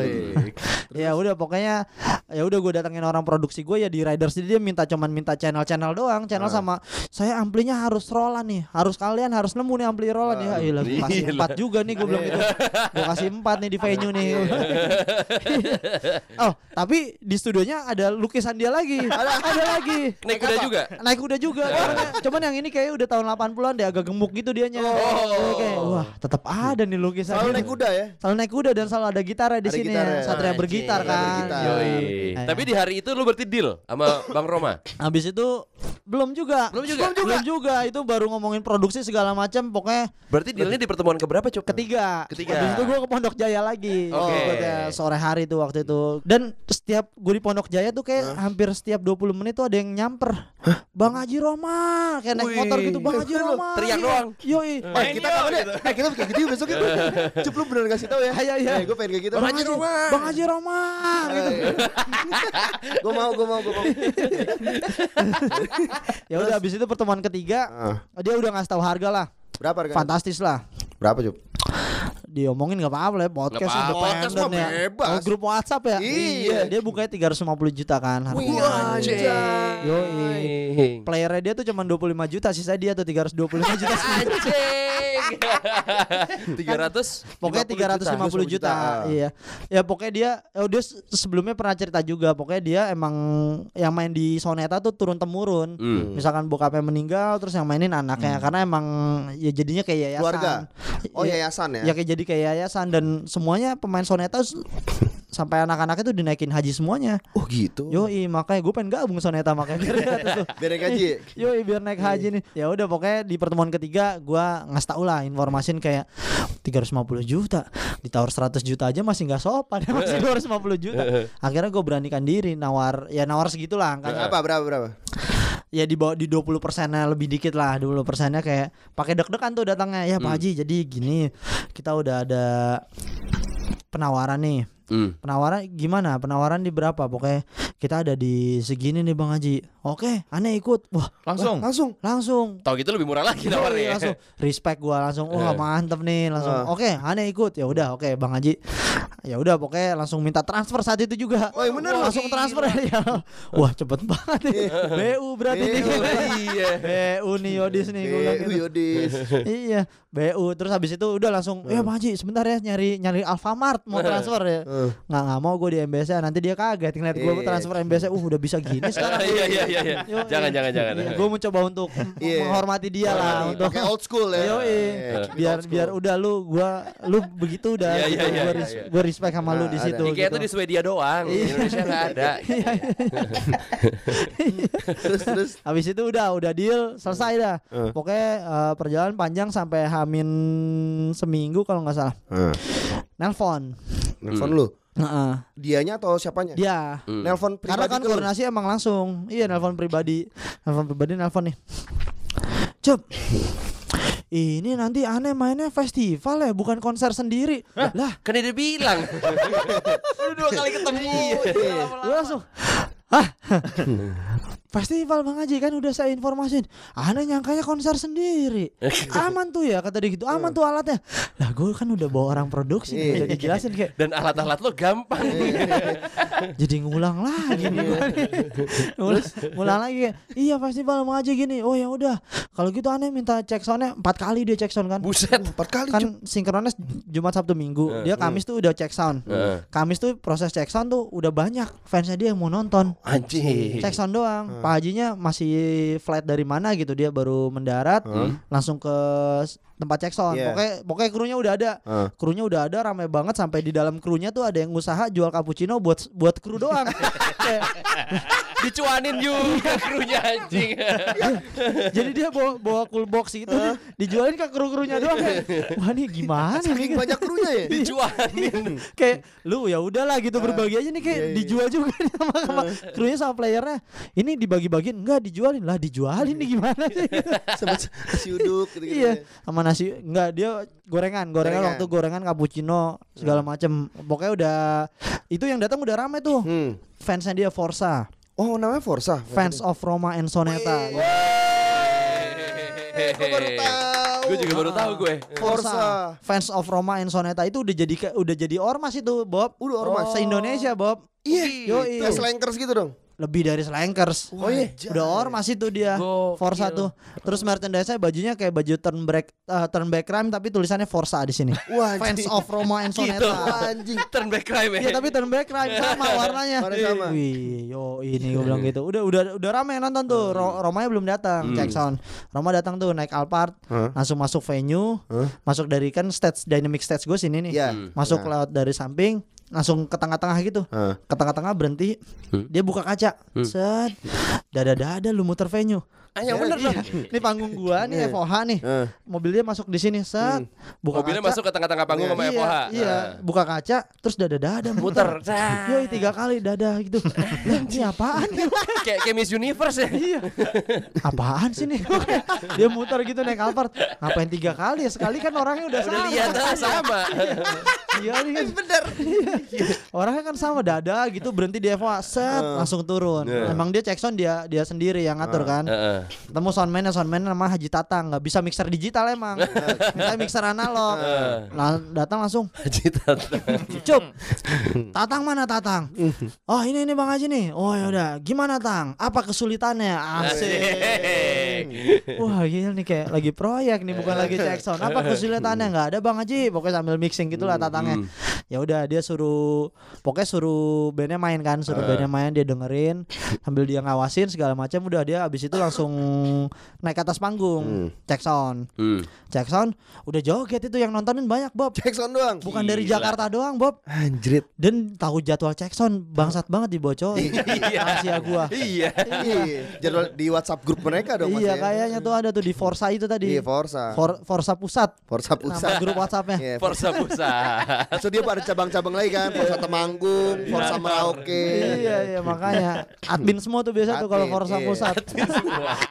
Ya udah pokoknya Ya udah gue datengin orang produksi gue ya di Riders jadi dia minta cuman minta channel-channel doang. Channel sama Saya amplinya harus Roland nih. Harus kalian harus nemu nih ampli Roland ya Iya gue kasih empat juga nih gue bilang gitu. Gue kasih empat nih di venue nih. (laughs) Oh tapi di studionya ada lukisan dia lagi. Ada, ada lagi. Naik kuda juga. Naik kuda juga. (laughs) Cuman yang ini kayak udah tahun 80-an dia agak gemuk gitu dianya. Oh. Kayak wah, tetap ada nih lukisan. Selalu naik kuda ya. Selalu naik kuda dan selalu ada gitarnya di sini ya. Satria bergitar kan. bergitar. Yoi. Tapi di hari itu lu berarti deal sama Bang Roma. (laughs) Habis itu belum juga. Belum juga? Belum juga. Itu baru ngomongin produksi segala macam pokoknya Berarti dealnya di pertemuan keberapa cup? ketiga. Ketiga. Habis itu gue ke Pondok Jaya lagi. Oke. Ikutnya sore hari tuh waktu itu. Dan setiap gue di Pondok Jaya tuh kayak hampir setiap 20 menit tuh ada yang nyamper. Bang Haji Roma, kayak naik Wih. motor gitu Bang Haji Roma. Teriak Iya. doang. Yoi. Eh kita kapan ya? Eh kita kayak gitu besok itu. (laughs) Cup lu beneran kasih tahu ya. Iya, iya. Eh gue pengen kayak gitu. Bang Haji Roma. Bang Haji Roma gitu. (laughs) Gue mau gue mau gue mau. (laughs) Ya udah habis itu pertemuan ketiga Ah. dia udah ngasih tahu harga lah. Berapa harga? Fantastis lah. Berapa Cup? Diomongin nggak apa-apa lah ya, podcast independen mah ya. bebas. Oh, grup WhatsApp ya? Iya. Dia bukanya 350 juta kan harganya. Anjay. Yoi. Playernya dia tuh cuma 25 juta, sisa dia tuh 325 juta. Anjing. 300 pokoknya 350 juta, juta. Iya. Ya pokoknya dia oh dia se- sebelumnya pernah cerita juga, pokoknya dia emang yang main di Soneta tuh turun temurun. Hmm. Misalkan bokapnya meninggal terus yang mainin anaknya karena emang ya jadinya kayak yayasan. Keluarga? Oh Ya- yayasan ya? Ya kayak jadi kayak yayasan dan semuanya pemain Soneta sampai anak-anaknya tuh dinaikin haji semuanya. Oh gitu. Yoi, makanya gue pengen gabung Soneta makanya (laughs) biar. Biar naik gaji. Yoi biar naik haji nih. Ya udah pokoknya di pertemuan ketiga gua ngasih tau lah informasin kayak 350 juta ditawar 100 juta aja masih nggak sopan (laughs) masih (laughs) 250 juta. Akhirnya gue beranikan diri nawar ya nawar segitulah angkanya. Berapa berapa berapa? Ya di bawah di 20 persennya lebih dikit lah 20 persennya kayak pakai deg-degan tuh datangnya ya Pak Haji jadi gini kita udah ada penawaran nih. Hmm. Penawaran gimana? Penawaran di berapa? Pokoknya kita ada di segini nih Bang Haji. Oke, aneh ikut. Wah, Langsung. Langsung. langsung. Tahu gitu lebih murah lagi nawarnya. langsung respect gua langsung wah Eh. mantep nih langsung Ah. oke aneh ikut ya udah oke bang Haji ya udah pokoknya langsung minta transfer saat itu juga Oh, yang bener Wah, langsung transfer ya (laughs) wah cepet banget nih (laughs) BU berarti nih (laughs) Iya. BU nih Yodis nih gua bilang Eh, gitu. Yodis. iya BU terus habis itu udah langsung ya bang Haji sebentar ya nyari nyari Alfamart mau transfer ya Eh. Nggak nggak mau gue di MBS nanti dia kaget ngeliat gue Iya. transfer MBS uh udah bisa gini (laughs) sekarang Iya iya iya iya. Jangan jangan jangan. gue mencoba untuk (laughs) Iya. menghormati dia lah untuk old school ya. Biar biar udah lu gua lu begitu udah Iya, iya, iya, iya, iya. gua respect sama lu Nah, di ada. situ Ikea gitu. tuh di Swedia doang. Di Indonesia nggak ada. (laughs) terus terus Habis itu udah udah deal selesai dah. Pokoknya eh, perjalanan panjang sampai hamin seminggu kalau nggak salah. Heeh. Nelpon. Nelfon lu. Heeh. Dianya atau siapanya? Dia. Hmm. Nelpon Karena pribadi kan ke lu? koordinasi emang langsung. Iya nelpon pribadi. Nelpon pribadi nelpon nih. Cep. Ini nanti aneh mainnya festival ya, bukan konser sendiri. Lah, Kan dia bilang. (laughs) Udah dua kali ketemu. Gue langsung Hah? (laughs) Festival Bang Haji kan udah saya informasin Aneh nyangkanya konser sendiri. (laughs) Aman tuh ya kata dia gitu. Aman tuh alatnya. Lah gue kan udah bawa orang produksi nih, Udah dijelasin kayak. Dan alat-alat lo gampang. Jadi ngulang lagi. Nih gua nih. ngulang, ngulang lagi kayak, Iya festival Bang Haji gini. Oh ya udah. Kalau gitu aneh minta cek soundnya Empat kali dia cek sound kan. Buset. Empat kali Kan sinkronis Jumat Sabtu Minggu. Dia Kamis tuh udah cek sound. Heeh. Kamis tuh proses cek sound tuh udah banyak. Fansnya dia yang mau nonton. Anjing. cek sound doang. Pak Hajinya masih flight dari mana gitu? Dia baru mendarat langsung ke tempat cek sound. Iya. Pokoknya pokoknya krunya udah ada. Heeh. Krunya udah ada ramai banget sampai di dalam krunya tuh ada yang usaha jual cappuccino buat buat kru doang. (laughs) Dicuanin juga krunya anjing. Jadi dia bawa bawa cool box itu dia dijualin ke kru-krunya doang. Wah ini gimana Saking nih? banyak krunya ya. Dicuanin. kayak lu ya udahlah gitu berbagi aja nih kayak iya, iya. dijual juga nih sama, sama krunya sama playernya ini dibagi-bagiin enggak dijualin lah dijualin nih gimana sih (laughs) Sama uduk gitu, gitu iya sama nasi enggak dia gorengan gorengan Gorengan. waktu gorengan cappuccino segala macem pokoknya udah itu yang datang udah rame tuh Hmm. fansnya dia Forza Oh namanya Forza. fans of Roma and Soneta Wih. Gue baru tahu. Gue juga baru tahu gue. Forza. fans of Roma and Soneta itu udah jadi udah jadi ormas itu Bob Udah ormas. se Indonesia Bob Iya. Yoi. Kayak slankers gitu dong. Lebih dari slankers. Oh iya. Udah ormas itu dia. Gokil. Forza tuh. Terus merchandise-nya bajunya kayak baju turn back uh, turn back crime tapi tulisannya Forza di sini. (laughs) Wah, Fans of Roma and Gitu. Soneta. anjing. Turn back crime ya. Iya tapi turn back crime (laughs) sama warnanya. Warnanya sama. Wih, yo ini gue bilang gitu. Udah udah udah yang nonton tuh. Ro Romanya belum datang. Cek sound. Roma datang tuh naik Alphard, Hah? langsung masuk venue, Hah? masuk dari kan stage dynamic stage gue sini nih. Iya. Masuk Nah. lewat dari samping, langsung ke tengah-tengah gitu. Hah. Ke tengah-tengah berhenti. Dia buka kaca. Set. Dada-dada lu muter venue. Ah, yang bener dong. Ini panggung gua nih FOH nih. Mobilnya masuk di sini. Set. Buka Mobilnya masuk ke tengah-tengah panggung sama iya, FOH. Iya, buka kaca terus dada-dada Muter. (laughs) Yoi tiga kali dada gitu. (laughs) Ini apaan nih? (laughs) Kayak kayak Miss Universe ya. Iya. Apaan sih nih? Dia muter gitu naik Alphard. Ngapain tiga kali ya? Sekali kan orangnya udah, Udah sama. lihat ah, sama. Iya ini kan bener. Orangnya kan sama dada gitu berhenti di FOH set langsung turun. Emang dia cek sound dia dia sendiri yang ngatur kan. Heeh. Ketemu soundman soundman nama Haji Tatang nggak bisa mixer digital emang. (laughs) Minta mixer analog. Lah, datang langsung Haji Tata. (laughs) Cup. Tatang mana Tatang? (laughs) Oh ini ini Bang Haji nih. Oh ya udah. Gimana Tang? Apa kesulitannya? Asik. Wah gila nih kayak lagi proyek nih bukan lagi cek sound. Apa kesulitannya? Nggak ada Bang Haji. Pokoknya sambil mixing gitulah Tatangnya. Ya udah dia suruh pokoknya suruh bandnya main kan, suruh bandnya main dia dengerin sambil dia ngawasin segala macam. Udah dia abis itu langsung naik ke atas panggung, cek sound, Hmm. cek sound. Udah joget itu yang nontonin banyak Bob. Cek sound doang. Bukan dari Gila. Jakarta doang Bob Anjrit. Dan tahu jadwal cek sound Bangsat banget dibocorin Rahasia gua Iya. Iya. Jadwal di WhatsApp grup mereka dong Iya ya. kayaknya tuh ada tuh di Forsa itu tadi Iya Forza. For, Forsa Pusat Forza Nama pusat. grup Whatsappnya Iya, Forza Pusat. So dia pada ada cabang-cabang lagi kan, Forza Temanggung, Forza Merauke. iya iya makanya admin semua tuh biasa tuh kalau iya. Pusat.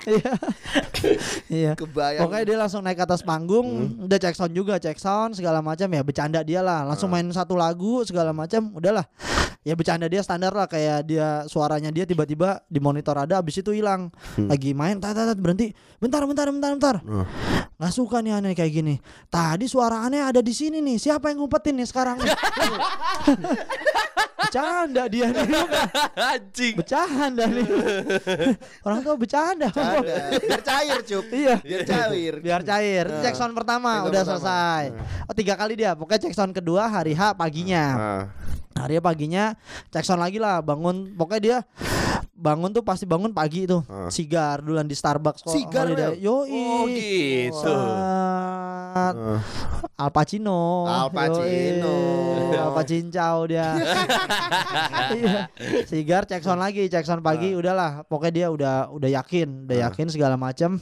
Iya. (laughs) Iya. Kebayang. Pokoknya dia langsung naik ke atas panggung, udah cek sound juga, cek sound segala macam ya bercanda dia lah. Langsung main satu lagu segala macam, udahlah. Ya bercanda dia standar lah kayak dia suaranya dia tiba-tiba di monitor ada habis itu hilang. Lagi main tat tat berhenti. Bentar bentar bentar bentar. Nggak suka nih aneh kayak gini. Tadi suara aneh ada di sini nih. Siapa yang ngumpetin nih sekarang nih? (laughs) Bercanda dia nih. Anjing. Bercanda nih. (laughs) Orang tua bercanda. Biar cair, Cup. Iya. Biar cair. Biar cair. Nah. Cek sound pertama udah pertama. selesai. Oh tiga kali dia. Pokoknya cek sound kedua hari H paginya. Ah. Hari H paginya cek sound lagi lah. Bangun. Pokoknya dia bangun tuh pasti bangun pagi tuh. Sigar duluan di Starbucks. kok, Sigar. Mel? Yoi. Oh gitu. Set. Al Pacino. Al Pacino. Yoi. Al Pacincau dia. (laughs) Iya. Sigar cek sound lagi, cek sound pagi udahlah. Pokoknya dia udah udah yakin, udah yakin segala macam.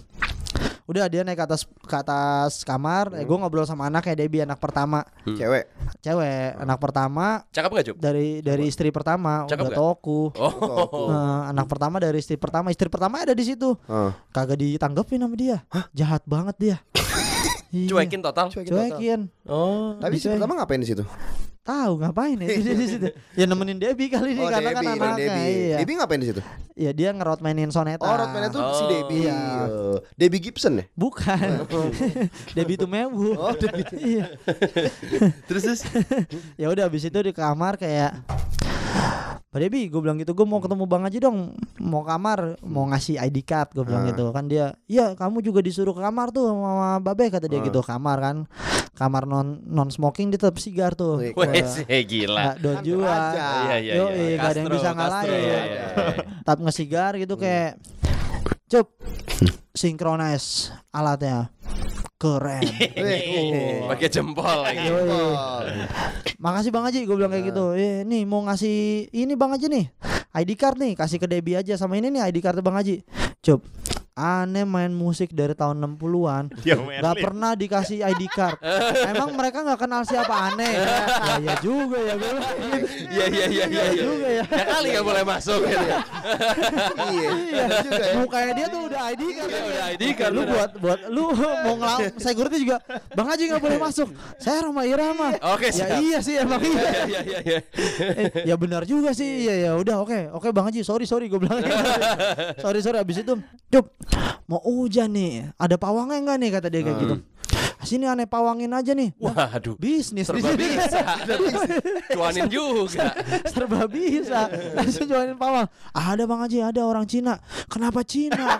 Udah dia naik ke atas ke atas kamar, eh, gue ngobrol sama anaknya Debbie anak pertama, Cewek. cewek anak pertama Cakep gak, Cup? dari dari istri pertama Cakep udah nggak? toku. Oh. Eh, anak pertama dari istri pertama, istri pertama ada di situ. Ah. Kagak ditanggepin sama dia. Jahat banget dia. (laughs) Iya. Cuekin total. Cuekin total. Cuekin. Oh. Tapi si pertama ngapain di situ? Tahu ngapain ya dia di situ. Ya nemenin Debbie kali ini Oh, karena kan Debbie, Bang anaknya. Debbie. Iya. Debbie ngapain di situ? Ya dia ngerot mainin soneta. Oh, Rodman itu si Oh. Debbie. Iya. Oh. Debbie Gibson ya? Bukan. (laughs) Debbie Tumewu. Oh, Debbie. iya. (laughs) Terus terus. (laughs) Ya udah habis itu di kamar kayak Pak Debbie, gue bilang gitu, gue mau ketemu Bang Haji dong, mau kamar, mau ngasih ID card, gue bilang Ah. gitu kan dia, iya kamu juga disuruh ke kamar tuh sama Babe kata dia gitu, kamar kan, kamar non non smoking dia tetap sigar tuh, Wes, gila. don juga, raja. Iya iya Yoi, iya. nggak ada yang bisa ngalahin. iya, iya, iya. tetap ngesigar gitu kayak, cup, synchronize alatnya, keren. (laughs) Pakai jempol lagi. Oh. Makasih Bang Haji, gue bilang kayak gitu. Eh, nih mau ngasih ini Bang Haji nih. (laughs) ID card nih, kasih ke Debbie aja sama ini nih ID card Bang Haji. Cup. Aneh main musik dari tahun 60-an (laughs) Gak pernah dikasih ID card (laughs) Emang mereka gak kenal siapa aneh (laughs) Ya ya juga ya gue. Iya iya iya iya. iya. juga ya Ya kali gak boleh masuk gitu ya. Iya. Iya bener juga ya. Mukanya dia tuh udah ID card Iya, udah ID card, Lu buat buat lu mau ngelawan security juga Bang Haji gak boleh masuk Saya Roma Irama Oke, Ya iya sih emang iya Iya iya iya iya. Eh, ya benar juga sih ya ya udah oke oke bang Haji sorry sorry gue bilang sorry sorry abis itu cup mau hujan nih ada pawangnya enggak nih? Kata dia kayak gitu sini aneh pawangin aja nih. Nah, Waduh. bisnis (laughs) Serba bisa. Cuanin juga. serba bisa. Langsung jualin pawang. Ada bang Haji ada orang Cina. Kenapa Cina?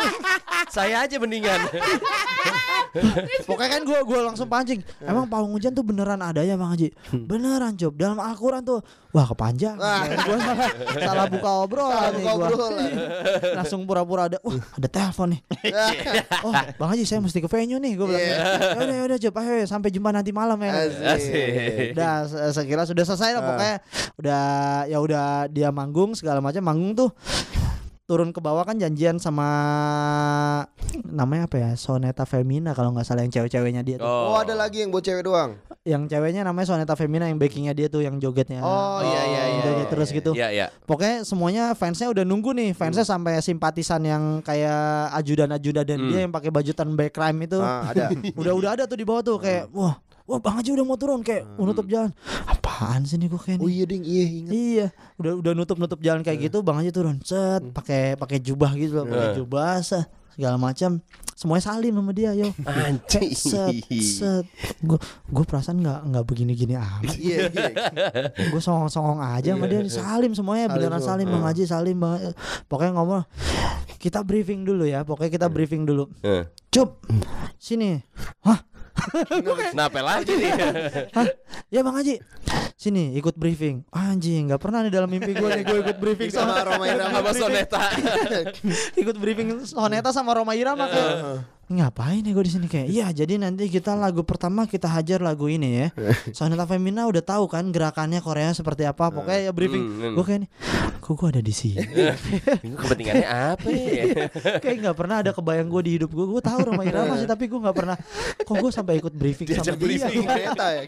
(laughs) Saya aja mendingan. (laughs) pokoknya kan gue gue langsung pancing. Emang pawang hujan tuh beneran ada ya bang Haji? Beneran Cup dalam Al-Quran tuh. Wah kepanjang. Gue salah, salah buka obrolan nih Buka gua. langsung pura-pura ada wah ada telepon nih. Oh bang Haji saya mesti ke venue nih gue bilang. Iya. (laughs) ya udah ya udah Cup ayo sampai jumpa nanti malam ya. Asik. udah se- sekira sudah selesai lah pokoknya. Udah ya udah dia manggung segala macam. Manggung tuh turun ke bawah kan janjian sama namanya apa ya? Soneta Femina kalau nggak salah yang cewek-ceweknya dia tuh. Oh, ada lagi yang buat cewek doang. Yang ceweknya namanya Soneta Femina yang backingnya dia tuh yang jogetnya Oh, iya iya iya. joget terus gitu Iya iya. Pokoknya semuanya fansnya udah nunggu nih, fansnya sampai simpatisan yang kayak ajudan-ajudan dan Hmm. dia yang pakai baju turn back crime itu. Ah, ada. (laughs) udah udah ada tuh di bawah tuh kayak wah, wah Bang Haji udah mau turun kayak mau nutup jalan. Apaan sih nih kok kayak Oh iya ding, iya ingat. Iya, udah udah nutup-nutup jalan kayak gitu, Bang Haji turun. Set, pakai pakai jubah gitu loh, pakai jubah segala macam. Semuanya salim sama dia, yo. Anjing. Set, set. Gue gue perasaan nggak nggak begini-gini amat. Iya iya. gue songong-songong aja sama dia salim semuanya Salim beneran salim bang Haji salim bang pokoknya ngomong kita briefing dulu ya pokoknya kita briefing dulu cup sini hah Kenapa lagi nih? (laughs) hah ya bang Haji sini ikut briefing anjing nggak pernah nih dalam mimpi gue nih gue ikut briefing Sama Roma Irama. Sama (laughs) Soneta. (laughs) ikut briefing Soneta sama Roma Irama ngapain ya gue di sini kayak iya jadi nanti kita lagu pertama kita hajar lagu ini ya (laughs) Soneta Femina udah tahu kan gerakannya Korea seperti apa pokoknya ya briefing Hmm, hmm. gue kayak nih kok gue ada di sini (laughs) Ini kepentingannya apa ya? (laughs) kayak nggak pernah ada kebayang gue di hidup gue gue tahu Roma Irama sih tapi gue nggak pernah kok gue sampai ikut briefing sama Diajak dia briefing kereta ya.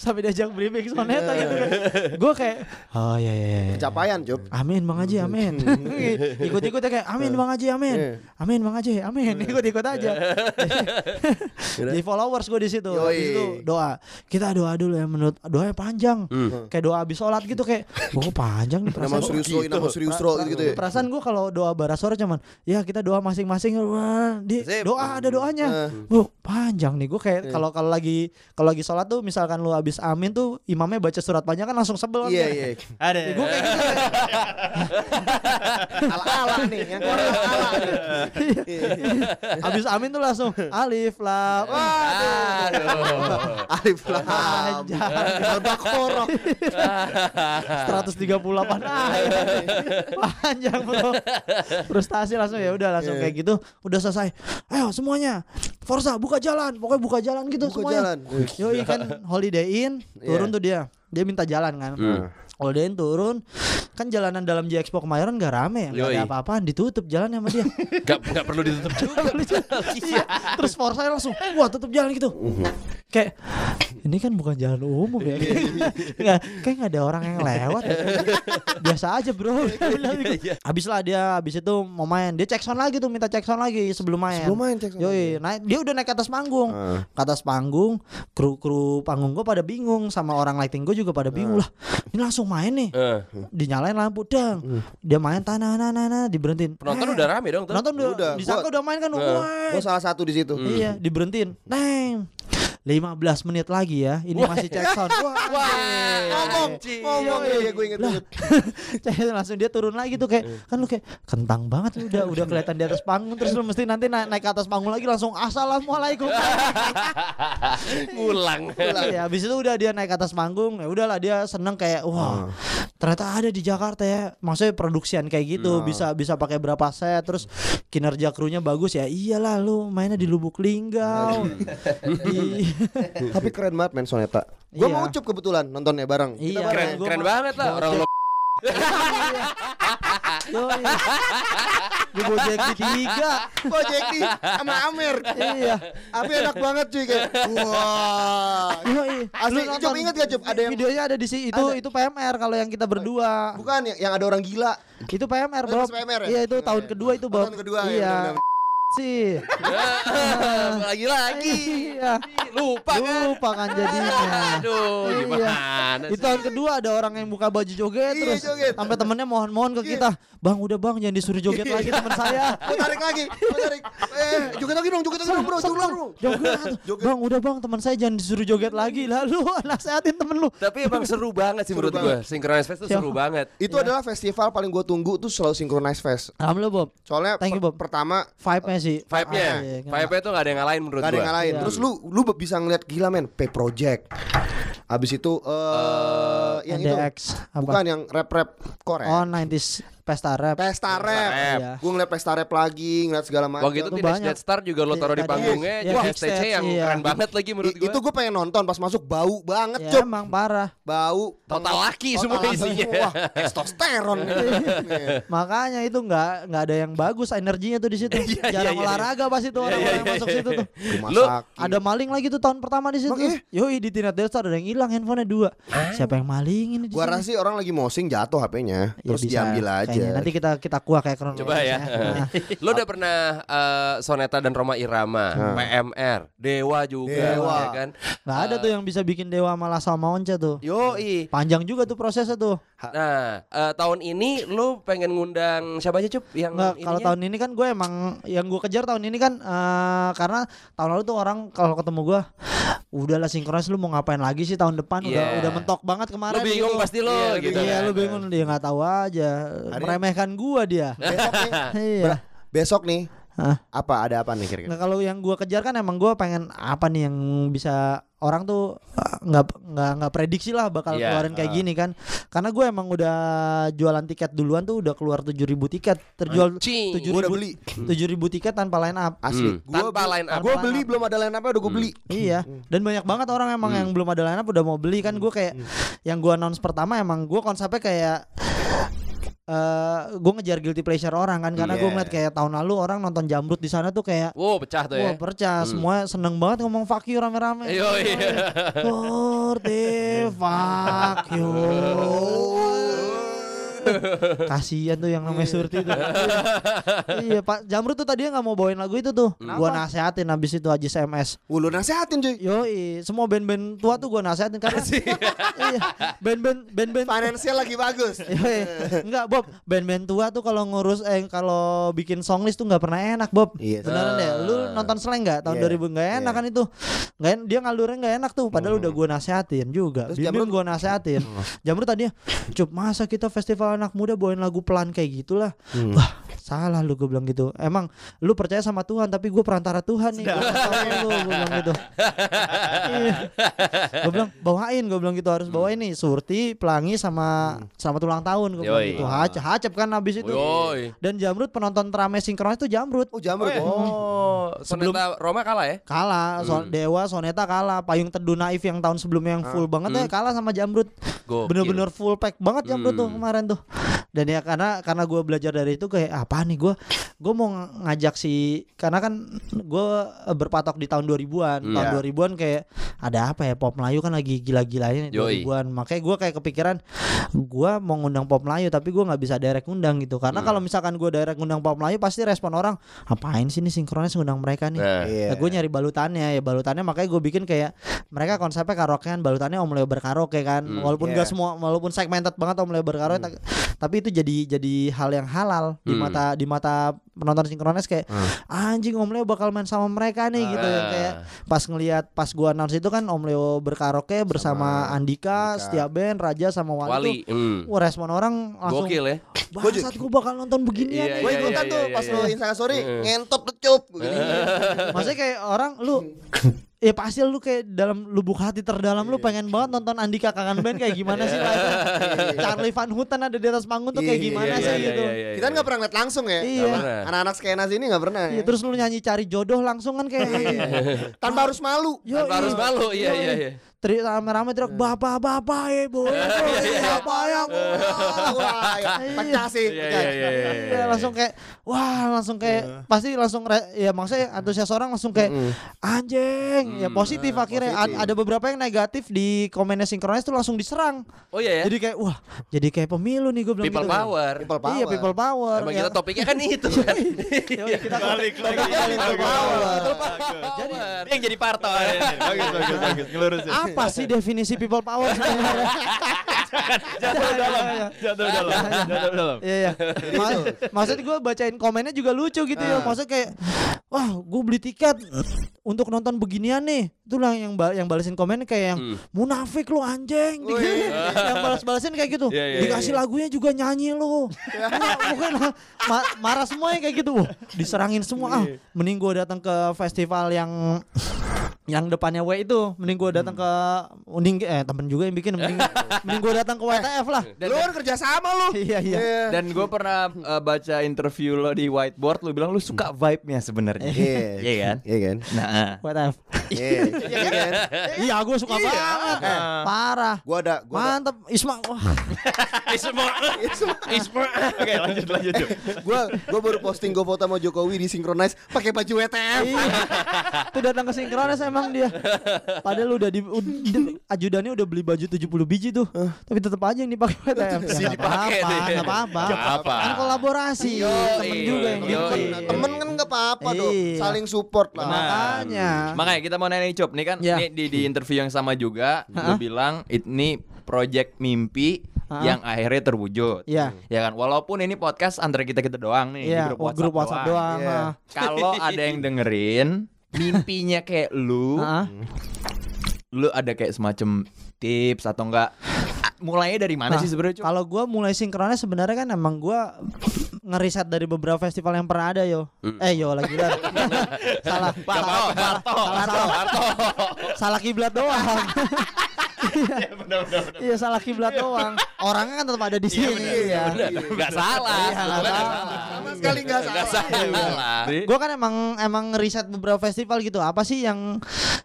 sampai diajak briefing soneta gitu kan. Gue kayak oh iya iya. iya. Pencapaian, Cup. Amin Bang Haji, amin. Ikut-ikut kayak amin Bang Haji, amin. Amin Bang Haji, amin. Ikut-ikut aja. (laughs) Di followers gue di situ. Itu doa. Kita doa dulu ya menurut doanya panjang. Kayak doa habis sholat gitu kayak (laughs) oh panjang nih Nama perasaan. serius roh, nama serius gitu ya. Perasaan gue kalau doa barasore cuman ya kita doa masing-masing di doa ada doanya. Wah, panjang nih gue kayak kalau kalau lagi kalau lagi sholat tuh misalkan lu habis amin tuh imamnya baca surat panjang kan langsung sebel kan Iya, kayak, iya. Ada. Gue kayak gitu (laughs) Ala-ala nih, yang keluar ala nih. Habis amin tuh langsung (laughs) alif lam. Wah, Aduh. Alif lam. Panjang. Al-Baqarah. 138 ayat. Panjang bro. Frustasi langsung ya udah langsung Iya. kayak gitu. Udah selesai. Ayo semuanya. Forza buka jalan. Pokoknya buka jalan gitu Buka semuanya. jalan. Yoi kan Holiday Inn turun Iya. tuh dia. Dia minta jalan kan. Holiday Inn turun. Kan jalanan dalam J Expo kemarin gak rame ya. Gak ada apa-apaan. Ditutup jalan sama dia. (laughs) Gak, gak perlu ditutup juga. (laughs) Iya. Terus Forza langsung wah tutup jalan gitu. Kayak ini kan bukan jalan umum ya. (laughs) Nggak, kayak nggak ada orang yang lewat. ya. Biasa aja bro. Habis lah dia habis itu mau main. Dia cek sound lagi tuh minta cek sound lagi sebelum main. Sebelum main cek sound Yoi, naik dia udah naik ke atas panggung. Ah. Ke atas panggung, kru-kru panggung gue pada bingung sama orang lighting gue juga pada bingung lah. Ini langsung main nih. Eh, Dinyalain lampu dang. Dia main tanah tanah tanah diberhentiin. penonton Eh, udah rame dong tuh. Penonton udah, Udah, disangka gua- udah main kan. Wah, Gue salah satu di situ. Iya, diberhentiin. Neng. 15 menit lagi ya. Ini masih cek sound. Wah, Ngomong, ngomong Yoi. ya gue inget Lah. inget. (laughs) Langsung dia turun lagi tuh kayak kan lu kayak kentang banget lu udah udah kelihatan di atas panggung terus lu mesti nanti naik, naik ke atas panggung lagi langsung assalamualaikum. (laughs) Ngulang. ya habis itu udah dia naik ke atas panggung ya udahlah dia seneng kayak wah ternyata ada di Jakarta ya maksudnya produksian kayak gitu bisa bisa pakai berapa set terus kinerja krunya bagus ya iyalah lu mainnya di Lubuk Linggau di (laughs) Tapi keren banget men Soneta. Gue Iya. mau ucup kebetulan nontonnya bareng. Iya, bareng. Keren, Gua keren banget lah orang lo. Gojek di tiga Gojek nih sama Amer. Iya Tapi enak banget cuy kayak. Wah. Asli, Cup, inget gak, Cup? Ada yang- Videonya ada di sini Itu Ada. itu PMR kalau yang kita berdua Bukan yang, ada orang gila. Itu PMR Oh, bro itu PMR ya? Iya itu tahun Iya. kedua itu Oh, bro tahun kedua, ya, Iya. Sih (laughs) Lagi-lagi. Iya Lupa kan? Lupa kan jadinya Aduh, Iya. gimana Itu tahun kedua ada orang yang buka baju joget Iya, terus joget. sampai temennya mohon-mohon ke kita, "Bang, udah Bang, jangan disuruh joget lagi teman saya." (laughs) Tarik lagi, tarik. Eh, joget lagi dong, joget lagi dong bro, joget dong. bro. Joget. (laughs) Joget. Bang, udah Bang, teman saya jangan disuruh joget lagi. Lalu nasehatin temen lu. Tapi emang seru banget sih menurut gue. Synchronize Fest tuh seru banget. Itu adalah festival paling gue tunggu tuh selalu Synchronize Fest. Alhamdulillah, Bob. Soalnya Thank you, Bob. pertama Vibe-nya sih. Vibe-nya, Ah, iya, kenapa? vibe-nya tuh gak ada yang ngalahin menurut gak ada gue. yang ngalahin. Iya. Terus lu lu bisa ngeliat gila men, P Project. Abis itu eh yang itu NDX apa? bukan yang rap-rap core. Oh, 90s Pesta Rap. Pesta rap. Iya. Gue ngeliat pesta rap lagi, ngeliat segala macam. Wah gitu Itu banyak. Dead Star juga lo taruh di Iya, panggungnya iya, jadi backstage, stage yang iya. keren banget lagi menurut gue. itu gue pengen nonton pas masuk bau banget, Ya, Cup. emang parah. Bau Total laki Total semua laki isinya. semua. Testosteron. Iya. (laughs) Makanya itu nggak nggak ada yang bagus energinya tuh di situ. (laughs) Iya, iya, Jarang iya, olahraga pas itu orang-orang yang masuk situ tuh. Lu-. Ada maling lagi tuh tahun pertama di situ. Iya? Yoi di Tina Delta ada yang hilang handphonenya dua. Siapa yang maling ini di Gua rasa sih orang lagi mosing jatuh HP-nya, Ya terus diambil aja. Kayaknya. Nanti kita kita kuah kayak kronologis Coba ya. Nah, (laughs) Lo udah pernah eh, Soneta dan Roma Irama, PMR, Dewa juga, Dewa. ya kan? Nggak ada tuh yang bisa bikin dewa malah sama Once tuh. Yoi. Panjang juga tuh prosesnya tuh. Nah, eh, tahun ini lu pengen ngundang siapa aja cup yang Nggak, kalau tahun ini kan gue emang yang gue kejar tahun ini kan eh, karena tahun lalu tuh orang kalau ketemu gue udahlah sinkronis lu mau ngapain lagi sih tahun depan udah Iya. udah mentok banget kemarin Lu bingung gitu. pasti lo Iya, gitu. Iya kan. lu bingung dia nggak tahu aja meremehkan gua dia. (laughs) Besok nih, Iya. besok nih. Hah? Apa ada apa nih kira-kira? Nah, kalau yang gua kejar kan emang gua pengen apa nih yang bisa orang tuh uh, nggak nggak nggak prediksi lah bakal Iya, keluarin kayak gini kan. Karena gue emang udah jualan tiket duluan tuh udah keluar 7000 tiket. Terjual tujuh Gua ribu beli. tujuh ribu tiket tanpa line up. Asli. Hmm. Tanpa beli- line up. Gua Tanpa beli up. belum ada line up-nya udah gua beli. Iya, dan banyak banget orang emang yang belum ada line up udah mau beli kan gue kayak yang gua announce pertama emang gua konsepnya kayak eh gue ngejar guilty pleasure orang kan karena gue Iya. ngeliat kayak tahun lalu orang nonton Jamrut di sana tuh kayak Wow, pecah tuh ya. Wah percaya semua seneng banget ngomong fuck you rame-rame Yo, iya. Surti fuck you (laughs) (laughs) Kasian tuh yang namanya Surti tuh (laughs) Iya Pak Jamrut tuh tadinya gak mau bawain lagu itu tuh Gua nasehatin abis itu Haji SMS Wah, lu nasehatin cuy. Yoi, semua band-band tua tuh gua nasehatin karena (laughs) iya, band-band band-band Finansial lagi bagus. Yoi. Enggak Bob, band-band tua tuh kalau ngurus eh kalau bikin songlist tuh nggak pernah enak Bob. Iya. Beneran deh. Lu nonton Slang nggak tahun Iya. 2000 nggak enak Iya. kan itu. Nggak dia ngalurnya nggak enak tuh padahal udah gua nasehatin juga. Terus Jamrut- gua nasehatin. Jamrut tadinya, "Cup, masa kita festival anak muda bawain lagu pelan kayak gitulah." Wah, salah lu gue bilang gitu. Emang lu percaya sama Tuhan tapi gue perantara Tuhan nih. (laughs) Lu gue bilang gitu. Gue bilang bawain gue bilang gitu harus bawain nih Surti, Pelangi sama selamat ulang tahun gue bilang gitu. Hacep, hacep kan habis itu. Yoi. Dan Jamrut penonton teramai sinkronis itu Jamrut. Oh, jamur. ya? Oh, Sebelum- Soneta Roma kalah ya? Kalah, so- Dewa, Soneta kalah, Payung Teduh Naif yang tahun sebelumnya yang full banget ya kalah sama Jamrut. Bener-bener full pack banget Jamrut tuh Hmm. kemarin tuh. Dan ya karena karena gue belajar dari itu kayak apa nih gue gue mau ng- ngajak si karena kan gue berpatok di tahun 2000-an Hmm. tahun Iya. 2000-an kayak ada apa ya pop Melayu kan lagi gila-gilanya Yoi. 2000-an makanya gue kayak kepikiran gue mau ngundang pop Melayu tapi gue nggak bisa direct ngundang gitu karena Hmm. kalau misalkan gue direct ngundang pop Melayu pasti respon orang apain sih nih sinkronis ngundang mereka nih Nah, Iya. Nah, gue nyari balutannya ya balutannya makanya gue bikin kayak mereka konsepnya karaokean balutannya Om Leo berkaraoke kan Hmm, walaupun iya. gak semua walaupun segmented banget Om Leo berkaraoke ta- tapi itu jadi jadi hal yang halal di Hmm. mata di mata penonton sinkronis kayak anjing Om Leo bakal main sama mereka nih gitu yang Ah. kayak pas ngelihat pas gua announce itu kan Om Leo berkaraoke bersama Andika, Andika. Setia Ben, Raja sama Wali, Wali. tuh Hmm. Wah respon orang langsung Gokil ya. Bangsat gue bakal nonton beginian Iya, nih Gue iya, ikutan iya, tuh iya, pas iya. lu Instagram story ngentot tuh cup. Gua gini. (laughs) Maksudnya kayak orang lu Ya pasti lu kayak dalam lubuk hati terdalam lu pengen banget nonton Andika Kangen Band kayak gimana sih live Charlie Van Houten ada di atas panggung tuh kayak Iya, gimana Iya, sih iya, gitu iya, iya, Kita kan iya. nggak pernah ngeliat langsung ya. Iya. Anak-anak skena sini nggak pernah. Iya ya. terus lu nyanyi cari jodoh langsung kan kayak Tanpa harus malu. Tanpa harus malu. Iya, iya, iya. Teriak rame-rame teriak bapak-bapak ibu ibu siapa yang Wah, ya, pecah sih. Iya, pecah. iya, iya, iya, Iya langsung kayak wah langsung kayak pasti langsung ya maksudnya antusias orang langsung kayak anjing ya positif akhirnya A- positif. ada beberapa yang negatif di komennya sinkronis tuh langsung diserang Oh iya ya. jadi kayak wah jadi kayak pemilu nih gue bilang People gitu. power. People power. Iya people power. Emang ya. kita topiknya kan itu (laughs) kan. Kita Balik lagi. people power. Jadi yang jadi partai. Bagus, bagus, bagus. Ngelurusin. Apa sih definisi people power sebenarnya? (laughs) Jatuh dalam. Jatuh dalam. Jatuh dalam. Iya iya. Ma- Maksud gue bacain komennya juga lucu gitu ya. Maksud kayak wah gue beli tiket untuk nonton beginian nih. Itulah yang ba- yang balesin komen kayak yang Hmm. munafik lu anjing. Gitu. (laughs) yang balas-balasin kayak gitu. Iya, iya, Dikasih lagunya juga nyanyi lu. (laughs) Bukan ma- marah semuanya kayak gitu. Diserangin semua. Ah, mending gue datang ke festival yang yang depannya W itu mending gue datang ke mending eh temen juga yang bikin mending (laughs) mending gue datang ke WTF lah Lu kan kerja sama lu. iya iya Dan gue pernah uh, baca interview lo di whiteboard, lu bilang lu suka vibe-nya sebenarnya. Iya. (laughs) Iya kan? Iya kan? Nah, WTF Iya. Iya kan? iya gue suka banget parah Gua ada gua ada, mantep Isma wah (laughs) oke lanjut lanjut. Gua gua baru posting gua foto sama Jokowi di synchronize pakai baju WTF. Iya. Tuh datang ke sinkronis emang dia. Padahal udah di ajudannya udah beli baju 70 biji tuh. Tapi tetap aja yang dipakai WTF. Nggak dipakai apa-apa, deh. nggak apa-apa. Apa-apa. Kan kolaborasi. Temen juga yang. Nah, temen kan nggak apa-apa dong, Iya. saling support lah. Makanya. Makanya kita mau nanya nih, Cop. Nih kan Ya. nih di, di interview yang sama juga lu bilang ini project mimpi yang akhirnya terwujud. Iya. Ya kan, walaupun ini podcast antara kita-kita doang nih, di Iya, grup WhatsApp, grup WhatsApp doang. Iya. ah. Kalau ada yang dengerin (laughs) mimpinya kayak lu, lu ada kayak semacam tips atau enggak ah, mulainya dari mana Nah, sih sebenarnya? Kalau gue mulai sinkronnya sebenarnya kan emang gue ngeriset dari beberapa festival yang pernah ada yo. Eh yo lagi lah. (laughs) salah. salah, salah, salah, salah, salah kiblat doang. (laughs) Iya salah kiblat doang. Orangnya kan tetap ada di sini. Iya. Enggak salah. Iya, nggak salah. Sama sekali nggak salah. salah. Gue kan emang emang ngeriset beberapa festival gitu. Apa sih yang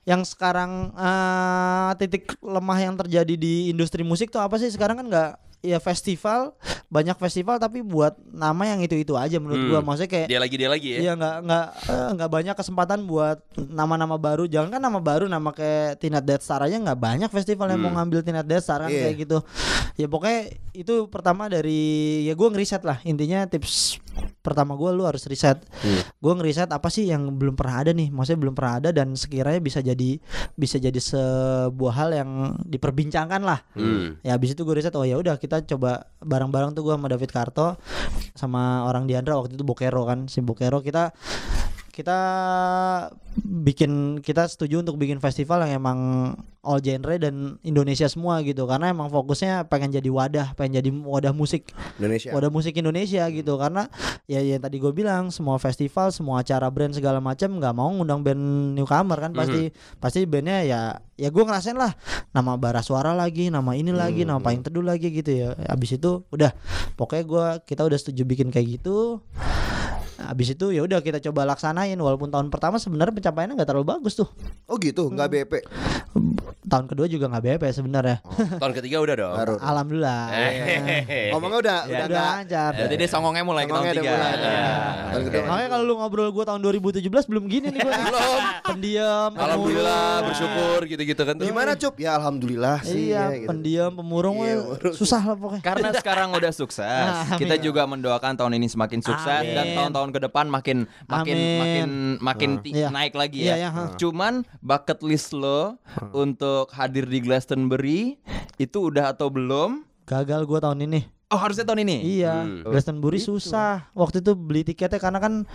yang sekarang eh, titik lemah yang terjadi di industri musik tuh apa sih sekarang kan nggak ya festival banyak festival tapi buat nama yang itu-itu aja menurut Hmm. gua. Maksudnya kayak Dia lagi dia lagi ya. Iya nggak nggak eh, nggak banyak kesempatan buat nama-nama baru. Jangan kan nama baru nama kayak Tina Death Star aja nggak banyak festival yang mau Hmm. ngambil Tina Death Star kan Iya. kayak gitu. Ya pokoknya itu pertama dari ya gua ngeriset lah intinya tips pertama gua lu harus riset. Gua ngeriset apa sih yang belum pernah ada nih. Maksudnya belum pernah ada dan sekiranya bisa jadi bisa jadi sebuah hal yang diperbincangkan lah. Hmm. Ya habis itu gue riset oh ya udah kita coba bareng-bareng tuh gue sama David Karto sama orang Diandra waktu itu Bokero kan si Bokero kita kita bikin kita setuju untuk bikin festival yang emang all genre dan Indonesia semua gitu. Karena emang fokusnya pengen jadi wadah pengen jadi wadah musik. Indonesia. wadah musik Indonesia gitu. Karena ya yang tadi gue bilang semua festival semua acara brand segala macam nggak mau ngundang band newcomer kan. Pasti pasti bandnya ya ya gue ngerasain lah. Nama bara suara lagi nama ini lagi nama paling teduh lagi gitu ya. Abis itu udah pokoknya gue kita udah setuju bikin kayak gitu Abis itu ya udah kita coba laksanain walaupun tahun pertama sebenarnya pencapaiannya nggak terlalu bagus tuh. Oh gitu, nggak BP. Tahun kedua juga nggak BP sebenarnya. (laughs) Tahun ketiga udah dong. Baru. Alhamdulillah. Hehehe. Ngomongnya udah Ya, udah udah lancar. Jadi dia songongnya mulai ke tahun Songongnya tiga. mulai. Iya. Tahun kedua. Makanya kalau lu ngobrol gua tahun 2017 belum gini nih gua. (laughs) belum. Pendiam, Alhamdulillah pemurung. bersyukur gitu-gitu kan tuh. Gimana cup? Ya alhamdulillah sih. Iya, ya, gitu. pendiam, pemurung, Iya, susah lah pokoknya. Karena sekarang udah (laughs) sukses, Amin. kita juga mendoakan tahun ini semakin sukses Amin. dan tahun-tahun ke depan makin makin Amin. makin makin ti- Iya. naik lagi Iya, ya. iya, ha. Cuman bucket list lo untuk hadir di Glastonbury itu udah atau belum? Gagal gua tahun ini. Oh harusnya tahun ini. Iya, Hmm. Glastonbury susah. Waktu itu beli tiketnya karena kan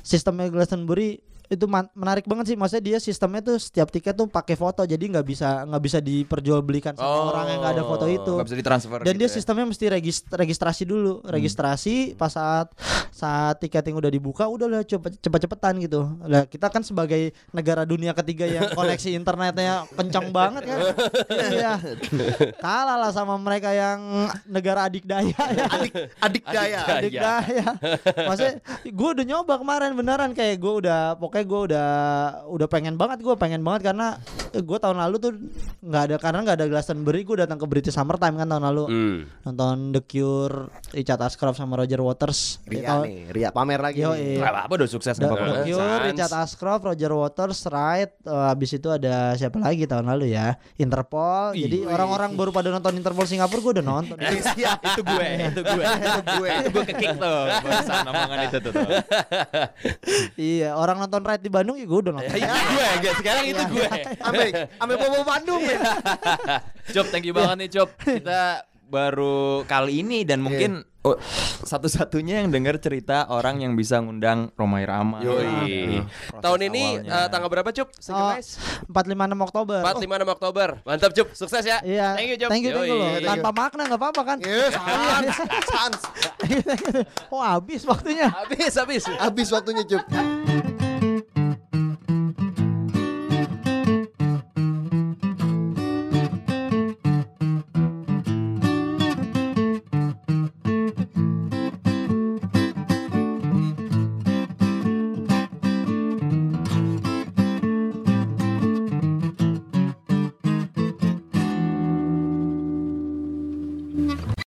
sistemnya Glastonbury itu menarik banget sih. Maksudnya dia sistemnya tuh setiap tiket tuh pakai foto, jadi nggak bisa nggak bisa diperjualbelikan sama Oh. orang yang nggak ada foto itu. Gak bisa ditransfer. Dan gitu dia ya. sistemnya mesti regis- registrasi dulu, registrasi pas saat saat tiketing udah dibuka udah lah cepet cepet-cepetan gitu. Lah kita kan sebagai negara dunia ketiga yang (laughs) koneksi internetnya kencang banget kan. (laughs) Iya. Kalah lah sama mereka yang negara adik daya ya. (laughs) Adik adik daya. daya. Adik daya. Maksudnya gue udah nyoba kemarin beneran kayak gue udah pokoknya gue udah udah pengen banget gue pengen banget karena gue tahun lalu tuh nggak ada karena nggak ada Glastonbury gue datang ke British Summertime kan tahun lalu Hmm. nonton The Cure, Richard Ashcroft sama Roger Waters. Ria nih, Ria pamer lagi. Yo, nih. iya. Gak apa-apa udah sukses The. The Cure, Sans. Richard Ashcroft, Roger Waters, Right. eh, habis itu ada siapa lagi tahun lalu ya? Interpol. Jadi orang-orang baru pada nonton Interpol Singapura gue udah nonton. Siap. (laughs) itu gue, itu gue, (laughs) Itu gue. itu gue ke kick tuh. Barusan omongan itu tuh. iya, orang nonton Right di Bandung ya gue udah nonton. itu gue, guys. sekarang itu gue. Ame, ame bobo Bandung ya. (laughs) Cop, thank you banget nih Cop. Kita baru kali ini dan mungkin oh, satu-satunya yang dengar cerita orang yang bisa ngundang Romai Rama. Yoi. Proses Tahun ini eh, tanggal berapa Cup? Oh, Synchronize? 456 Oktober. 4 5 6 Oktober. Mantap Cup, sukses ya. Iya. Thank you, Job. Thank you, thank you loh. Tanpa makna nggak apa-apa kan? Yes, sans, sans. (laughs) oh habis waktunya. Habis habis. Habis waktunya cup.